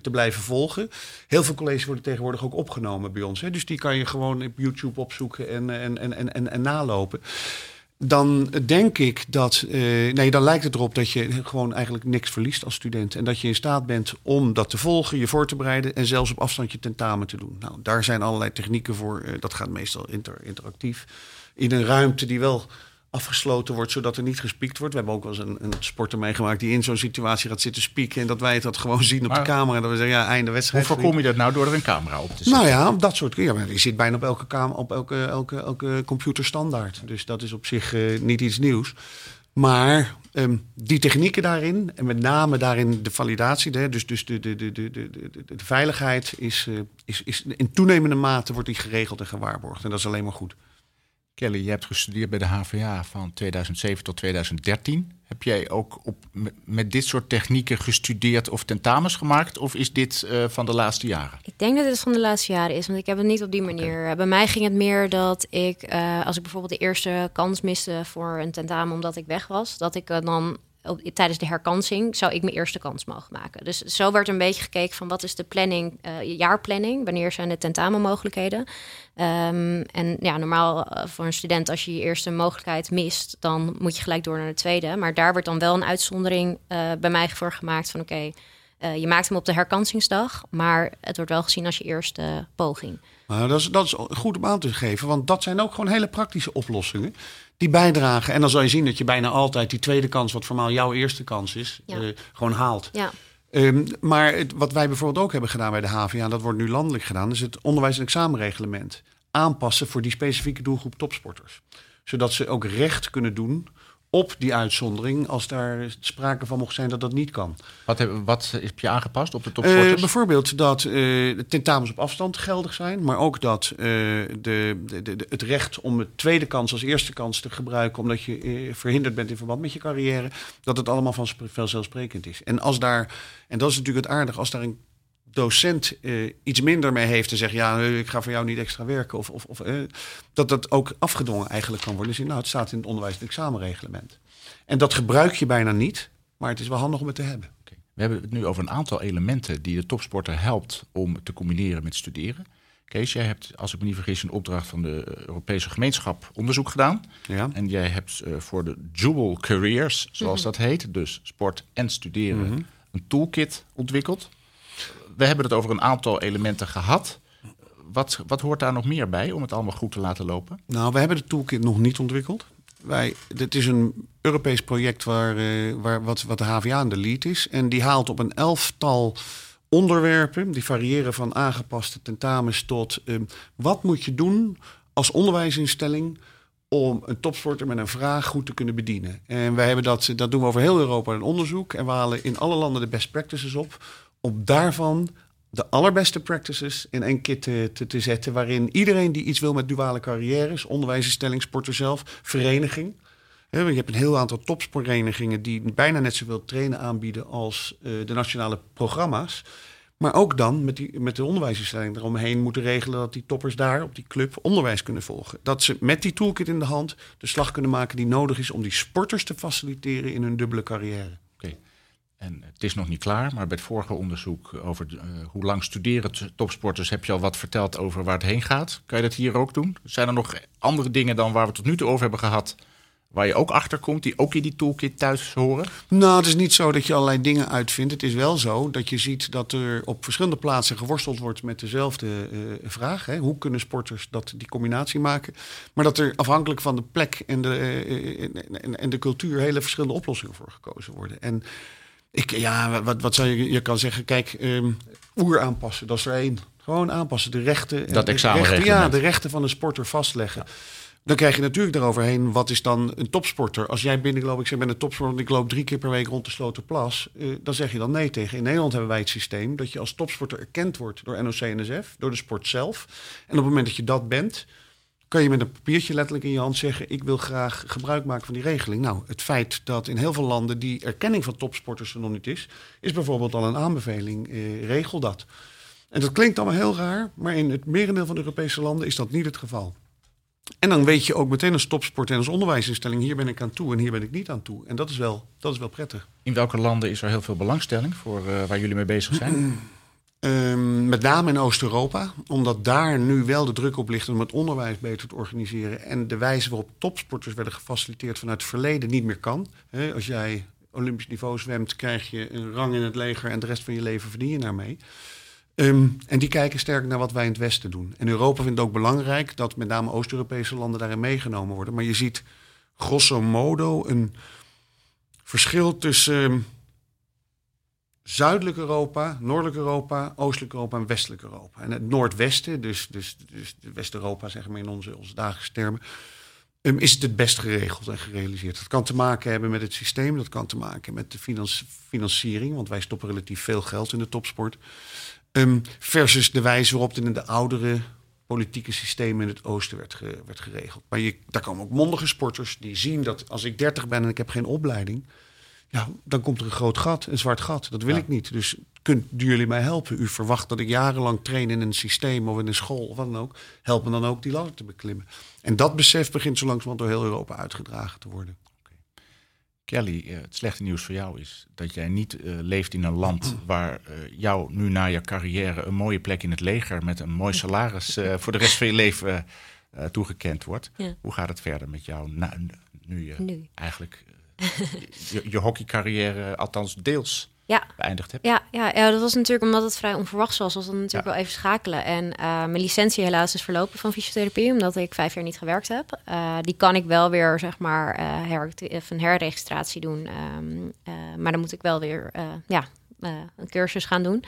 te blijven volgen. Heel veel colleges worden tegenwoordig ook opgenomen bij ons. Hè? Dus die kan je gewoon op YouTube opzoeken en, en, en, en, en nalopen dan denk ik dat. Uh, nee, dan lijkt het erop dat je gewoon eigenlijk niks verliest als student. En dat je in staat bent om dat te volgen, je voor te bereiden en zelfs op afstand je tentamen te doen. Nou, daar zijn allerlei technieken voor. Uh, dat gaat meestal inter interactief. In een ruimte die wel afgesloten wordt, zodat er niet gespiekt wordt. We hebben ook wel eens een, een sporter meegemaakt die in zo'n situatie gaat zitten spieken en dat wij het dat gewoon zien op de camera. En dat we zeggen, ja, einde wedstrijd. Hoe voorkom je dat nou door er een camera op te zetten? Nou ja, dat soort ja, je zit bijna op elke, kamer, op elke, elke, elke computer standaard. Dus dat is op zich uh, niet iets nieuws. Maar um, die technieken daarin, en met name daarin de validatie, de, dus, dus de, de, de, de, de, de veiligheid, is, uh, is, is in toenemende mate wordt die geregeld en gewaarborgd. En dat is alleen maar goed. Kelly, je hebt gestudeerd bij de HVA van 2007 tot 2013. Heb jij ook op, met dit soort technieken gestudeerd of tentamens gemaakt? Of is dit uh, van de laatste jaren? Ik denk dat het van de laatste jaren is, want ik heb het niet op die manier. Okay. Bij mij ging het meer dat ik, uh, als ik bijvoorbeeld de eerste kans miste voor een tentamen omdat ik weg was, dat ik uh, dan tijdens de herkansing zou ik mijn eerste kans mogen maken. Dus zo werd een beetje gekeken van wat is de planning, uh, jaarplanning, wanneer zijn de tentamenmogelijkheden. Um, en ja, normaal uh, voor een student, als je je eerste mogelijkheid mist, dan moet je gelijk door naar de tweede. Maar daar wordt dan wel een uitzondering uh, bij mij voor gemaakt van oké, je maakt hem op de herkansingsdag, maar het wordt wel gezien als je eerste poging. Nou, dat, is, dat is goed om aan te geven, want dat zijn ook gewoon hele praktische oplossingen die bijdragen. En dan zal je zien dat je bijna altijd die tweede kans, wat formaal jouw eerste kans is, ja. uh, gewoon haalt. Ja. Um, maar het, wat wij bijvoorbeeld ook hebben gedaan bij de HVA, dat wordt nu landelijk gedaan, is het onderwijs- en examenreglement aanpassen voor die specifieke doelgroep topsporters. Zodat ze ook recht kunnen doen op die uitzondering als daar sprake van mocht zijn dat dat niet kan. Wat heb, wat heb je aangepast op de topsporters? Uh, bijvoorbeeld dat uh, tentamens op afstand geldig zijn, maar ook dat uh, de, de, de, het recht om de tweede kans als eerste kans te gebruiken, omdat je verhinderd bent in verband met je carrière, dat het allemaal van vanzelfsprekend is. En als daar, en dat is natuurlijk het aardige, als daar een docent uh, iets minder mee heeft te zeggen, ja, ik ga voor jou niet extra werken, of, of, of uh, dat dat ook afgedwongen eigenlijk kan worden. Dus nou, het staat in het onderwijs- en examenreglement. En dat gebruik je bijna niet, maar het is wel handig om het te hebben. Okay. We hebben het nu over een aantal elementen die de topsporter helpt om te combineren met studeren. Kees, jij hebt, als ik me niet vergis, een opdracht van de Europese gemeenschap onderzoek gedaan. Ja. En jij hebt uh, voor de Jewel Careers, zoals mm -hmm. dat heet, dus sport en studeren, mm -hmm. een toolkit ontwikkeld we hebben het over een aantal elementen gehad. Wat, wat hoort daar nog meer bij om het allemaal goed te laten lopen? Nou, we hebben de toolkit nog niet ontwikkeld. Wij, dit is een Europees project waar, uh, waar wat, wat de HVA aan de lead is. En die haalt op een elftal onderwerpen, die variëren van aangepaste tentamens tot uh, wat moet je doen als onderwijsinstelling om een topsporter met een vraag goed te kunnen bedienen. En wij hebben dat, dat doen we over heel Europa een onderzoek. En we halen in alle landen de best practices op om daarvan de allerbeste practices in één kit te, te, te, zetten. Waarin iedereen die iets wil met duale carrières, onderwijsinstelling, sporter zelf, vereniging. je hebt een heel aantal topsportverenigingen die bijna net zoveel trainen aanbieden als uh, de nationale programma's. Maar ook dan met, die, met de onderwijsinstelling eromheen moeten regelen dat die toppers daar op die club onderwijs kunnen volgen. Dat ze met die toolkit in de hand de slag kunnen maken die nodig is om die sporters te faciliteren in hun dubbele carrière. Okay. En het is nog niet klaar, maar bij het vorige onderzoek over uh, hoe lang studeren topsporters heb je al wat verteld over waar het heen gaat. Kan je dat hier ook doen? Zijn er nog andere dingen dan waar we tot nu toe over hebben gehad, waar je ook achter komt, die ook in die toolkit thuis horen? Nou, het is niet zo dat je allerlei dingen uitvindt. Het is wel zo dat je ziet dat er op verschillende plaatsen geworsteld wordt met dezelfde uh, vraag. Hè? Hoe kunnen sporters dat, die combinatie maken? Maar dat er afhankelijk van de plek en de, uh, en, en de cultuur hele verschillende oplossingen voor gekozen worden. En ik, ja, wat, wat zou je, je kan zeggen, kijk, um, oer aanpassen, dat is er één. Gewoon aanpassen, de rechten. Dat examenreglement. Ja, de rechten van de sporter vastleggen. Dan krijg je natuurlijk daaroverheen, wat is dan een topsporter? Als jij binnenloopt, ik zeg ben een topsporter, ik loop drie keer per week rond de Sloterplas. Uh, dan zeg je dan nee tegen. In Nederland hebben wij het systeem dat je als topsporter erkend wordt door NOC-NSF, door de sport zelf. En op het moment dat je dat bent, kan je met een papiertje letterlijk in je hand zeggen: Ik wil graag gebruik maken van die regeling. Nou, het feit dat in heel veel landen die erkenning van topsporters er nog niet is, is bijvoorbeeld al een aanbeveling: eh, regel dat. En dat klinkt allemaal heel raar, maar in het merendeel van de Europese landen is dat niet het geval. En dan weet je ook meteen als topsport en als onderwijsinstelling: hier ben ik aan toe en hier ben ik niet aan toe. En dat is wel, dat is wel prettig. In welke landen is er heel veel belangstelling voor uh, waar jullie mee bezig zijn? Um, met name in Oost-Europa, omdat daar nu wel de druk op ligt om het onderwijs beter te organiseren. En de wijze waarop topsporters werden gefaciliteerd vanuit het verleden niet meer kan. Als jij Olympisch niveau zwemt, krijg je een rang in het leger en de rest van je leven verdien je daarmee. Um, en die kijken sterk naar wat wij in het Westen doen. En Europa vindt het ook belangrijk dat met name Oost-Europese landen daarin meegenomen worden. Maar je ziet grosso modo een verschil tussen zuidelijk Europa, noordelijk Europa, oostelijk Europa en westelijk Europa. En het noordwesten, dus, dus, dus West-Europa, zeggen we in onze, onze dagelijkse termen, um, is het het best geregeld en gerealiseerd. Dat kan te maken hebben met het systeem, dat kan te maken met de financiering, want wij stoppen relatief veel geld in de topsport. Um, versus de wijze waarop het in de oudere politieke systemen in het oosten werd, werd geregeld. Maar je, daar komen ook mondige sporters die zien dat als ik 30 ben en ik heb geen opleiding, ja, dan komt er een groot gat, een zwart gat. Dat wil ja. ik niet. Dus kunt jullie mij helpen? U verwacht dat ik jarenlang train in een systeem of in een school of wat dan ook. Help me dan ook die ladder te beklimmen. En dat besef begint zo langzamerhand door heel Europa uitgedragen te worden. Okay. Kelly, eh, het slechte nieuws voor jou is dat jij niet eh, leeft in een land waar uh, jou nu na je carrière een mooie plek in het leger met een mooi salaris voor de rest van je leven toegekend wordt. Hoe gaat het verder met jou nu je nu. eigenlijk je, je hockeycarrière, althans deels, ja. beëindigd hebt? Ja, ja, ja, dat was natuurlijk omdat het vrij onverwachts was. Was dan natuurlijk wel even schakelen. En uh, mijn licentie helaas is verlopen van fysiotherapie, omdat ik vijf jaar niet gewerkt heb. Uh, die kan ik wel weer, zeg maar, uh, her, een herregistratie doen. Um, maar dan moet ik wel weer ja, een cursus gaan doen.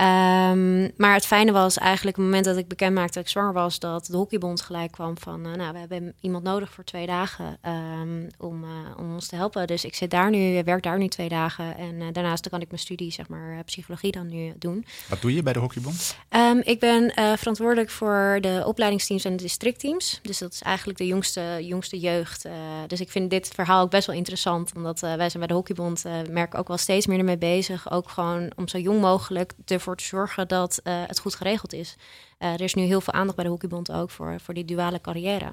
Um, maar het fijne was eigenlijk, op het moment dat ik bekend maakte dat ik zwanger was, dat de hockeybond gelijk kwam van, uh, nou, we hebben iemand nodig voor twee dagen um, om, uh, om ons te helpen. Dus ik zit daar nu, werk daar nu twee dagen en uh, daarnaast kan ik mijn studie, zeg maar, psychologie dan nu doen. Wat doe je bij de hockeybond? Um, ik ben verantwoordelijk voor de opleidingsteams en de districtteams. Dus dat is eigenlijk de jongste, jongste jeugd. dus ik vind dit verhaal ook best wel interessant, omdat wij zijn bij de hockeybond, merken ook wel steeds meer ermee bezig. Ook gewoon om zo jong mogelijk te ervoor te zorgen dat uh, het goed geregeld is. Uh, er is nu heel veel aandacht bij de Hockeybond ook voor, voor die duale carrière.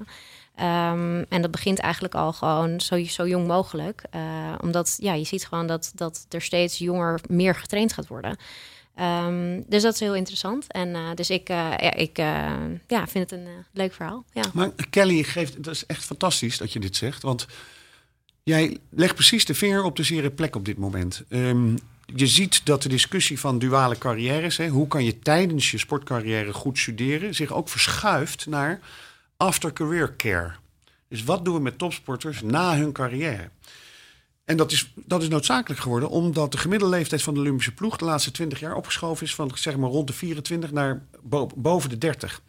Um, en dat begint eigenlijk al gewoon zo, zo jong mogelijk. Uh, omdat ja, je ziet gewoon dat, dat er steeds jonger meer getraind gaat worden. Um, dus dat is heel interessant. En dus ik, ja, ik ja, vind het een leuk verhaal. Ja. Maar Kelly geeft, het is echt fantastisch dat je dit zegt. Want jij legt precies de vinger op de zere plek op dit moment. Um, je ziet dat de discussie van duale carrières, hè, hoe kan je tijdens je sportcarrière goed studeren, zich ook verschuift naar after career care. Dus wat doen we met topsporters na hun carrière? En dat is, dat is noodzakelijk geworden omdat de gemiddelde leeftijd van de Olympische ploeg de laatste 20 jaar opgeschoven is van zeg maar rond de 24 naar boven de 30.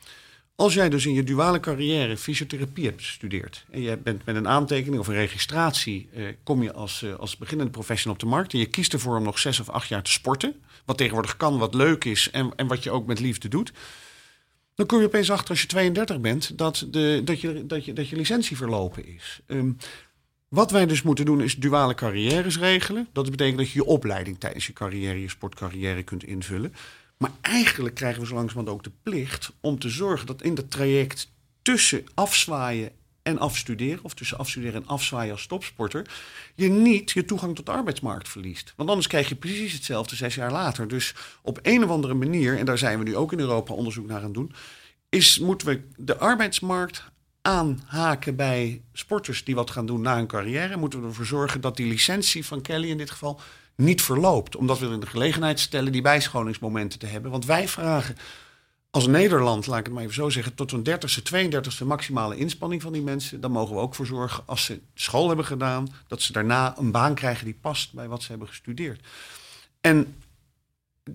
Als jij dus in je duale carrière fysiotherapie hebt gestudeerd en je bent met een aantekening of een registratie, eh, kom je als, eh, als beginnende professional op de markt en je kiest ervoor om nog zes of acht jaar te sporten, wat tegenwoordig kan, wat leuk is en, en wat je ook met liefde doet, dan kom je opeens achter als je 32 bent dat, de, dat, je, dat, je, dat je licentie verlopen is. Um, wat wij dus moeten doen is duale carrières regelen. Dat betekent dat je je opleiding tijdens je carrière, je sportcarrière kunt invullen. Maar eigenlijk krijgen we zo langzamerhand ook de plicht om te zorgen dat in dat traject tussen afzwaaien en afstuderen, of tussen afstuderen en afzwaaien als topsporter, je niet je toegang tot de arbeidsmarkt verliest. Want anders krijg je precies hetzelfde zes jaar later. Dus op een of andere manier, en daar zijn we nu ook in Europa onderzoek naar aan het doen, is moeten we de arbeidsmarkt aanhaken bij sporters die wat gaan doen na hun carrière. Moeten we ervoor zorgen dat die licentie van Kelly in dit geval niet verloopt. Omdat we in de gelegenheid stellen die bijscholingsmomenten te hebben. Want wij vragen als Nederland, laat ik het maar even zo zeggen, tot een 30ste, 32ste maximale inspanning van die mensen. Dan mogen we ook voor zorgen, als ze school hebben gedaan, dat ze daarna een baan krijgen die past bij wat ze hebben gestudeerd. En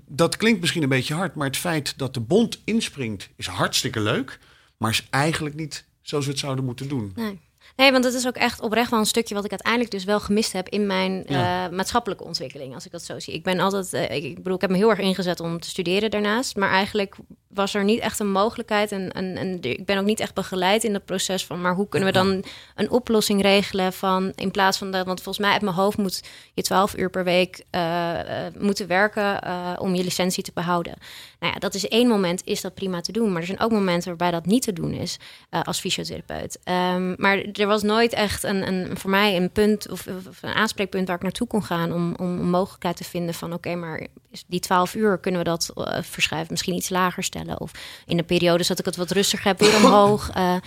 dat klinkt misschien een beetje hard, maar het feit dat de bond inspringt is hartstikke leuk, maar is eigenlijk niet zoals we het zouden moeten doen. Nee. Nee, want dat is ook echt oprecht wel een stukje wat ik uiteindelijk dus wel gemist heb in mijn uh, maatschappelijke ontwikkeling, als ik dat zo zie. Ik ben altijd, uh, ik, ik, bedoel, ik heb me heel erg ingezet om te studeren daarnaast, maar eigenlijk was er niet echt een mogelijkheid en, en, en ik ben ook niet echt begeleid in het proces van, maar hoe kunnen we dan een oplossing regelen van, in plaats van dat, want volgens mij uit mijn hoofd moet je 12 uur per week uh, moeten werken om je licentie te behouden. Nou ja, dat is één moment, is dat prima te doen, maar er zijn ook momenten waarbij dat niet te doen is als fysiotherapeut. Um, maar er was nooit echt een, een, voor mij een punt of, of, een aanspreekpunt waar ik naartoe kon gaan om, om een mogelijkheid te vinden van oké, maar die 12 uur kunnen we dat uh, verschuiven, misschien iets lager stellen. Of in de periode dat ik het wat rustiger heb, weer omhoog. Uh,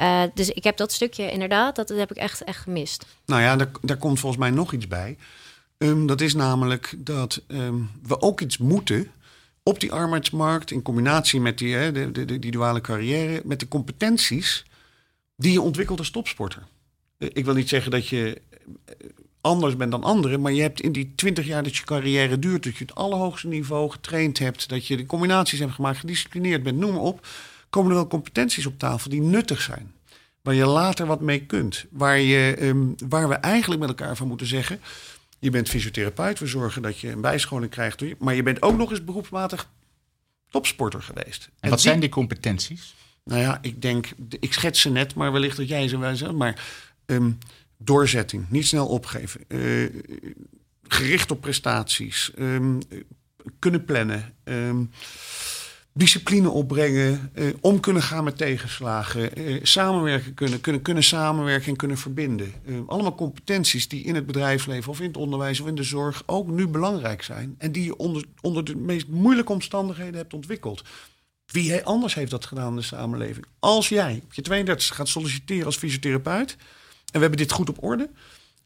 uh, dus ik heb dat stukje inderdaad, dat, dat heb ik echt, echt gemist. Nou ja, daar, daar komt volgens mij nog iets bij. Um, dat is namelijk dat um, we ook iets moeten op die arbeidsmarkt in combinatie met die, hè, de, de, de, die duale carrière, met de competenties die je ontwikkelt als topsporter. Eh, ik wil niet zeggen dat je eh, anders bent dan anderen, maar je hebt in die twintig jaar dat je carrière duurt, dat je het allerhoogste niveau getraind hebt, dat je de combinaties hebt gemaakt, gedisciplineerd bent, noem maar op, komen er wel competenties op tafel die nuttig zijn. Waar je later wat mee kunt. Waar, je, um, waar we eigenlijk met elkaar van moeten zeggen. Je bent fysiotherapeut, we zorgen dat je een bijscholing krijgt. Maar je bent ook nog eens beroepsmatig topsporter geweest. En, en wat zijn die competenties? Nou ja, ik denk, ik schets ze net, maar wellicht dat jij ze wijzen. Maar um, doorzetting, niet snel opgeven, uh, gericht op prestaties, um, kunnen plannen, um, discipline opbrengen, eh, om kunnen gaan met tegenslagen, eh, samenwerken kunnen, kunnen, kunnen samenwerken en kunnen verbinden. Eh, allemaal competenties die in het bedrijfsleven of in het onderwijs of in de zorg ook nu belangrijk zijn en die je onder, onder de meest moeilijke omstandigheden hebt ontwikkeld. Wie anders heeft dat gedaan in de samenleving? Als jij op je 32 gaat solliciteren als fysiotherapeut en we hebben dit goed op orde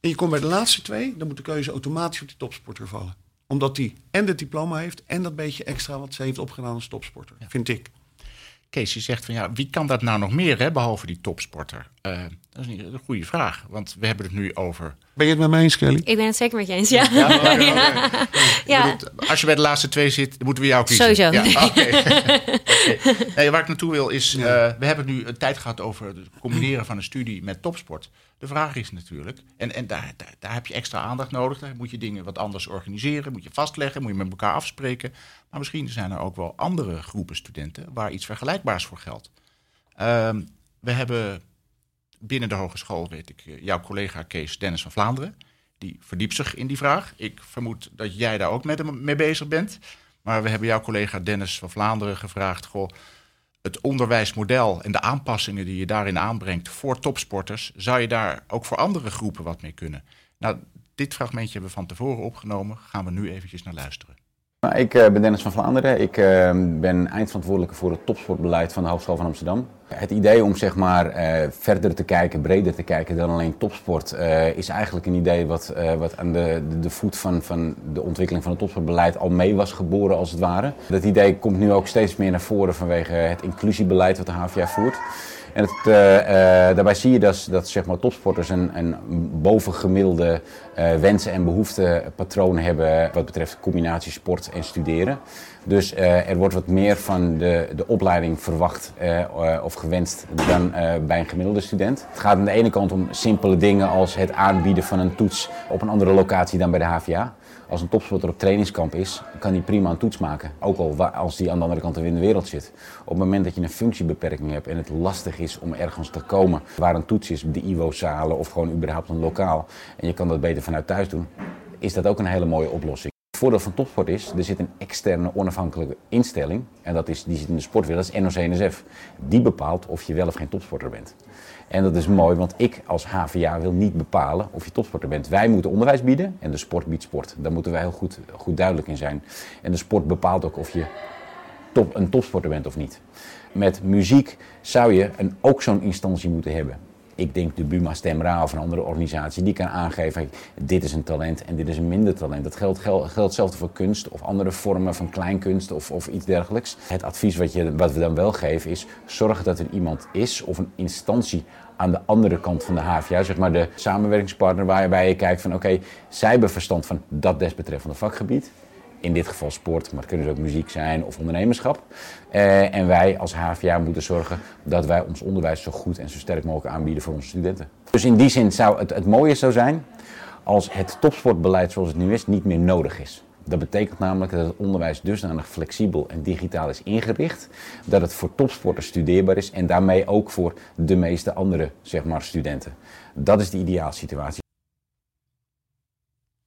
en je komt bij de laatste twee, dan moet de keuze automatisch op die topsporter vallen omdat hij en het diploma heeft en dat beetje extra wat ze heeft opgedaan als topsporter, vind ik. Kees, je zegt van ja, wie kan dat nou nog meer, hè, behalve die topsporter? Uh, dat is een goede vraag, want we hebben het nu over. Ben je het met mij eens, Kelly? Ik ben het zeker met je eens, ja. ja, ja. ja. als je bij de laatste twee zit, dan moeten we jou kiezen. Sowieso. Ja, okay. nee, waar ik naartoe wil is, uh, we hebben nu een tijd gehad over het combineren van een studie met topsport. De vraag is natuurlijk, en, en daar, daar, daar, heb je extra aandacht nodig. Daar moet je dingen wat anders organiseren, moet je vastleggen, moet je met elkaar afspreken. Maar misschien zijn er ook wel andere groepen studenten waar iets vergelijkbaars voor geldt. Uh, we hebben binnen de hogeschool, weet ik, eh, jouw collega Kees Dennis van Vlaanderen. Die verdiept zich in die vraag. Ik vermoed dat jij daar ook met mee bezig bent. Maar we hebben jouw collega Dennis van Vlaanderen gevraagd: goh, het onderwijsmodel en de aanpassingen die je daarin aanbrengt voor topsporters, zou je daar ook voor andere groepen wat mee kunnen? Nou, dit fragmentje hebben we van tevoren opgenomen. Gaan we nu eventjes naar luisteren. Nou, ik eh, ben Dennis van Vlaanderen. Ik uh, ben eindverantwoordelijke voor het topsportbeleid van de Hogeschool van Amsterdam. Het idee om zeg maar, uh, verder te kijken, breder te kijken dan alleen topsport, is eigenlijk een idee wat, wat aan de, de, voet van, van de ontwikkeling van het topsportbeleid al mee was geboren als het ware. Dat idee komt nu ook steeds meer naar voren vanwege het inclusiebeleid wat de HVA voert. En het, daarbij zie je dat, dat zeg maar, topsporters een bovengemiddelde uh, wensen en behoeftepatroon hebben wat betreft combinatie sport en studeren. Dus er wordt wat meer van de, de opleiding verwacht of gewenst dan bij een gemiddelde student. Het gaat aan de ene kant om simpele dingen als het aanbieden van een toets op een andere locatie dan bij de HVA. Als een topsporter op trainingskamp is, kan hij prima een toets maken. Ook al als hij aan de andere kant in de wereld zit. Op het moment dat je een functiebeperking hebt en het lastig is om ergens te komen waar een toets is, de IWO-zalen of gewoon überhaupt een lokaal, en je kan dat beter vanuit thuis doen, is dat ook een hele mooie oplossing. Het voordeel van topsport is, er zit een externe onafhankelijke instelling. En dat is, die zit in de sportwereld, dat is NOC-NSF. Die bepaalt of je wel of geen topsporter bent. En dat is mooi, want ik als HVA wil niet bepalen of je topsporter bent. Wij moeten onderwijs bieden en de sport biedt sport. Daar moeten wij heel goed, goed duidelijk in zijn. En de sport bepaalt ook of je top, een topsporter bent of niet. Met muziek zou je een, ook zo'n instantie moeten hebben. Ik denk de Buma Stemra of een andere organisatie die kan aangeven: dit is een talent en dit is een minder talent. Dat geldt, geldt, voor kunst of andere vormen van kleinkunst of, of iets dergelijks. Het advies wat, je, wat we dan wel geven is: zorg dat er iemand is of een instantie aan de andere kant van de HVA, zeg maar de samenwerkingspartner waarbij je kijkt van oké, zij hebben verstand van dat desbetreffende vakgebied. In dit geval sport, maar het kunnen dus ook muziek zijn of ondernemerschap. Eh, en wij als HVA moeten zorgen dat wij ons onderwijs zo goed en zo sterk mogelijk aanbieden voor onze studenten. Dus in die zin zou het, het mooie zo zijn als het topsportbeleid zoals het nu is niet meer nodig is. Dat betekent namelijk dat het onderwijs dusdanig flexibel en digitaal is ingericht, dat het voor topsporters studeerbaar is en daarmee ook voor de meeste andere zeg maar, studenten. Dat is de ideaalsituatie.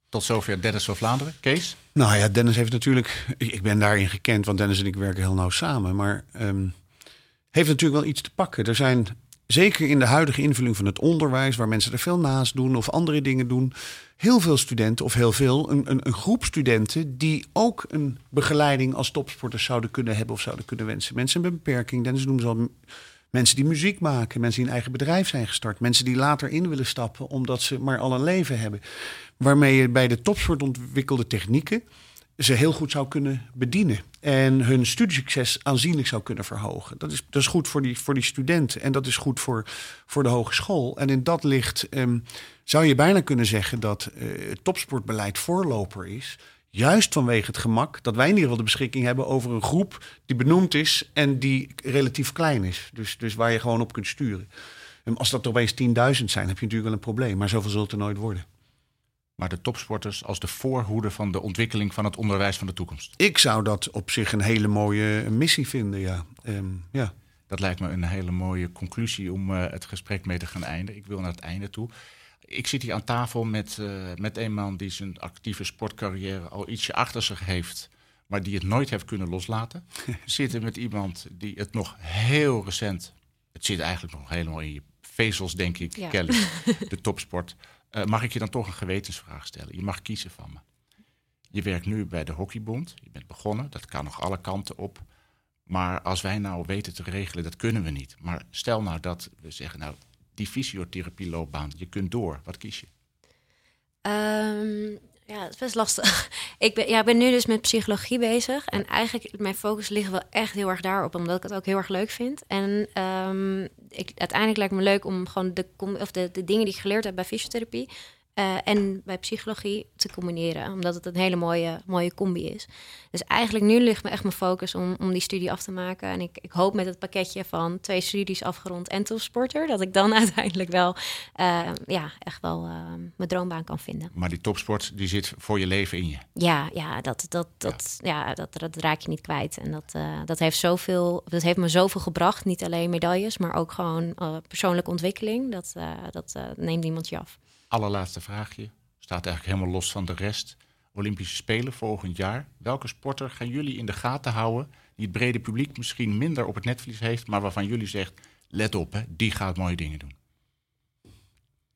Tot zover Dennis van Vlaanderen. Kees? Nou ja, Dennis heeft natuurlijk. Ik ben daarin gekend, want Dennis en ik werken heel nauw samen. Maar um, heeft natuurlijk wel iets te pakken. Er zijn zeker in de huidige invulling van het onderwijs, waar mensen er veel naast doen of andere dingen doen, heel veel studenten, of heel veel, een, een, een, groep studenten die ook een begeleiding als topsporters zouden kunnen hebben of zouden kunnen wensen. Mensen met beperking, Dennis noemen ze al mensen die muziek maken, mensen die een eigen bedrijf zijn gestart, mensen die later in willen stappen omdat ze maar al een leven hebben. Waarmee je bij de topsport ontwikkelde technieken ze heel goed zou kunnen bedienen. En hun studiesucces aanzienlijk zou kunnen verhogen. Dat is, dat is goed voor die, voor die studenten en dat is goed voor, voor de hogeschool. En in dat licht um, zou je bijna kunnen zeggen dat uh, het topsportbeleid voorloper is. Juist vanwege het gemak dat wij in ieder geval de beschikking hebben over een groep die benoemd is en die relatief klein is. Dus, dus waar je gewoon op kunt sturen. En als dat er opeens 10.000 zijn, heb je natuurlijk wel een probleem. Maar zoveel zult er nooit worden maar de topsporters als de voorhoede van de ontwikkeling van het onderwijs van de toekomst. Ik zou dat op zich een hele mooie missie vinden, ja. Um, ja. Dat lijkt me een hele mooie conclusie om uh, het gesprek mee te gaan eindigen. Ik wil naar het einde toe. Ik zit hier aan tafel met, uh, met een man die zijn actieve sportcarrière al ietsje achter zich heeft. maar die het nooit heeft kunnen loslaten. Zitten met iemand die het nog heel recent, het zit eigenlijk nog helemaal in je vezels, denk ik, Ja. Kelly, de topsport. Eh, mag ik je dan toch een gewetensvraag stellen? Je mag kiezen van me. Je werkt nu bij de Hockeybond. Je bent begonnen. Dat kan nog alle kanten op. Maar als wij nou weten te regelen, dat kunnen we niet. Maar stel nou dat we zeggen, nou, die fysiotherapieloopbaan, je kunt door. Wat kies je? Ehm, ja, het is best lastig. ik, ben, ja, ben nu dus met psychologie bezig. En eigenlijk, mijn focus ligt wel echt heel erg daarop, omdat ik het ook heel erg leuk vind. En ehm, ik, uiteindelijk lijkt me leuk om gewoon de, of de, de dingen die ik geleerd heb bij fysiotherapie eh, en bij psychologie te combineren. Omdat het een hele mooie, mooie combi is. Dus eigenlijk nu ligt me echt mijn focus om, om die studie af te maken. En ik, ik hoop met het pakketje van twee studies afgerond en topsporter... dat ik dan uiteindelijk wel, eh, ja, echt wel eh, mijn droombaan kan vinden. Maar die topsport, die zit voor je leven in je. Ja, ja, dat, dat, dat, ja. dat, dat raak je niet kwijt. En dat, dat, heeft zoveel, dat heeft me zoveel gebracht. Niet alleen medailles, maar ook gewoon persoonlijke ontwikkeling. Dat, dat neemt niemand je af. Allerlaatste vraagje. Staat eigenlijk helemaal los van de rest. Olympische Spelen volgend jaar. Welke sporter gaan jullie in de gaten houden... die het brede publiek misschien minder op het netvlies heeft... maar waarvan jullie zegt, let op, hè, die gaat mooie dingen doen.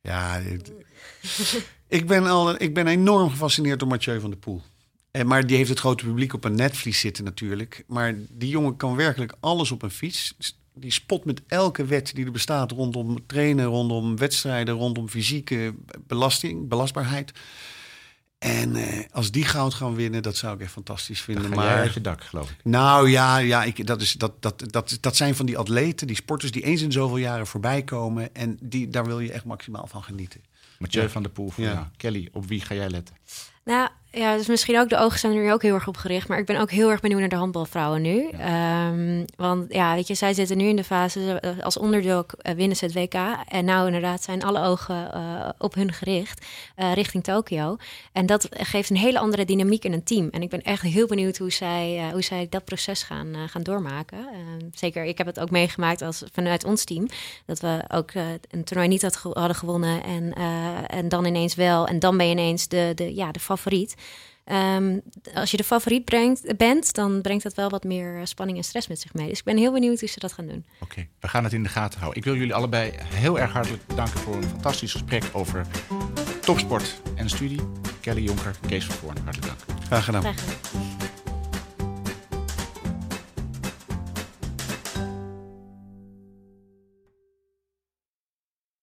Ja, ik, ben al, ik ben enorm gefascineerd door Mathieu van der Poel. En, maar die heeft het grote publiek op een netvlies zitten natuurlijk. Maar die jongen kan werkelijk alles op een fiets. Die spot met elke wet die er bestaat rondom trainen, rondom wedstrijden, rondom fysieke belasting, belastbaarheid. En eh, als die goud gaan winnen, dat zou ik echt fantastisch Dan vinden. ga jij maar uit je dak, geloof ik. nou ja, ja ik, dat, is, dat, dat, dat, dat zijn van die atleten, die sporters die eens in zoveel jaren voorbij komen. En die, daar wil je echt maximaal van genieten. Mathieu Ja. van der Poel Ja. Kelly, op wie ga jij letten? Nou ja, dus misschien ook de ogen zijn er nu ook heel erg op gericht. Maar ik ben ook heel erg benieuwd naar de handbalvrouwen nu. Ehm, want ja, weet je, zij zitten nu in de fase eh, als onderdog eh, winnen ze het WK. En nou inderdaad zijn alle ogen eh, op hun gericht richting Tokio. En dat geeft een hele andere dynamiek in een team. En ik ben echt heel benieuwd hoe zij, hoe zij dat proces gaan, gaan doormaken. Ehm, zeker, ik heb het ook meegemaakt als, vanuit ons team. Dat we ook een toernooi niet had hadden gewonnen. En, en dan ineens wel. En dan ben je ineens de, de, ja, de favoriet. Ehm, als je de favoriet brengt, bent, dan brengt dat wel wat meer eh, spanning en stress met zich mee. Dus ik ben heel benieuwd hoe ze dat gaan doen. Oké, we gaan het in de gaten houden. Ik wil jullie allebei heel erg hartelijk bedanken voor een fantastisch gesprek over topsport en studie. Kelly Jonker, Kees van Voorn, hartelijk dank. Graag gedaan. Graag gedaan.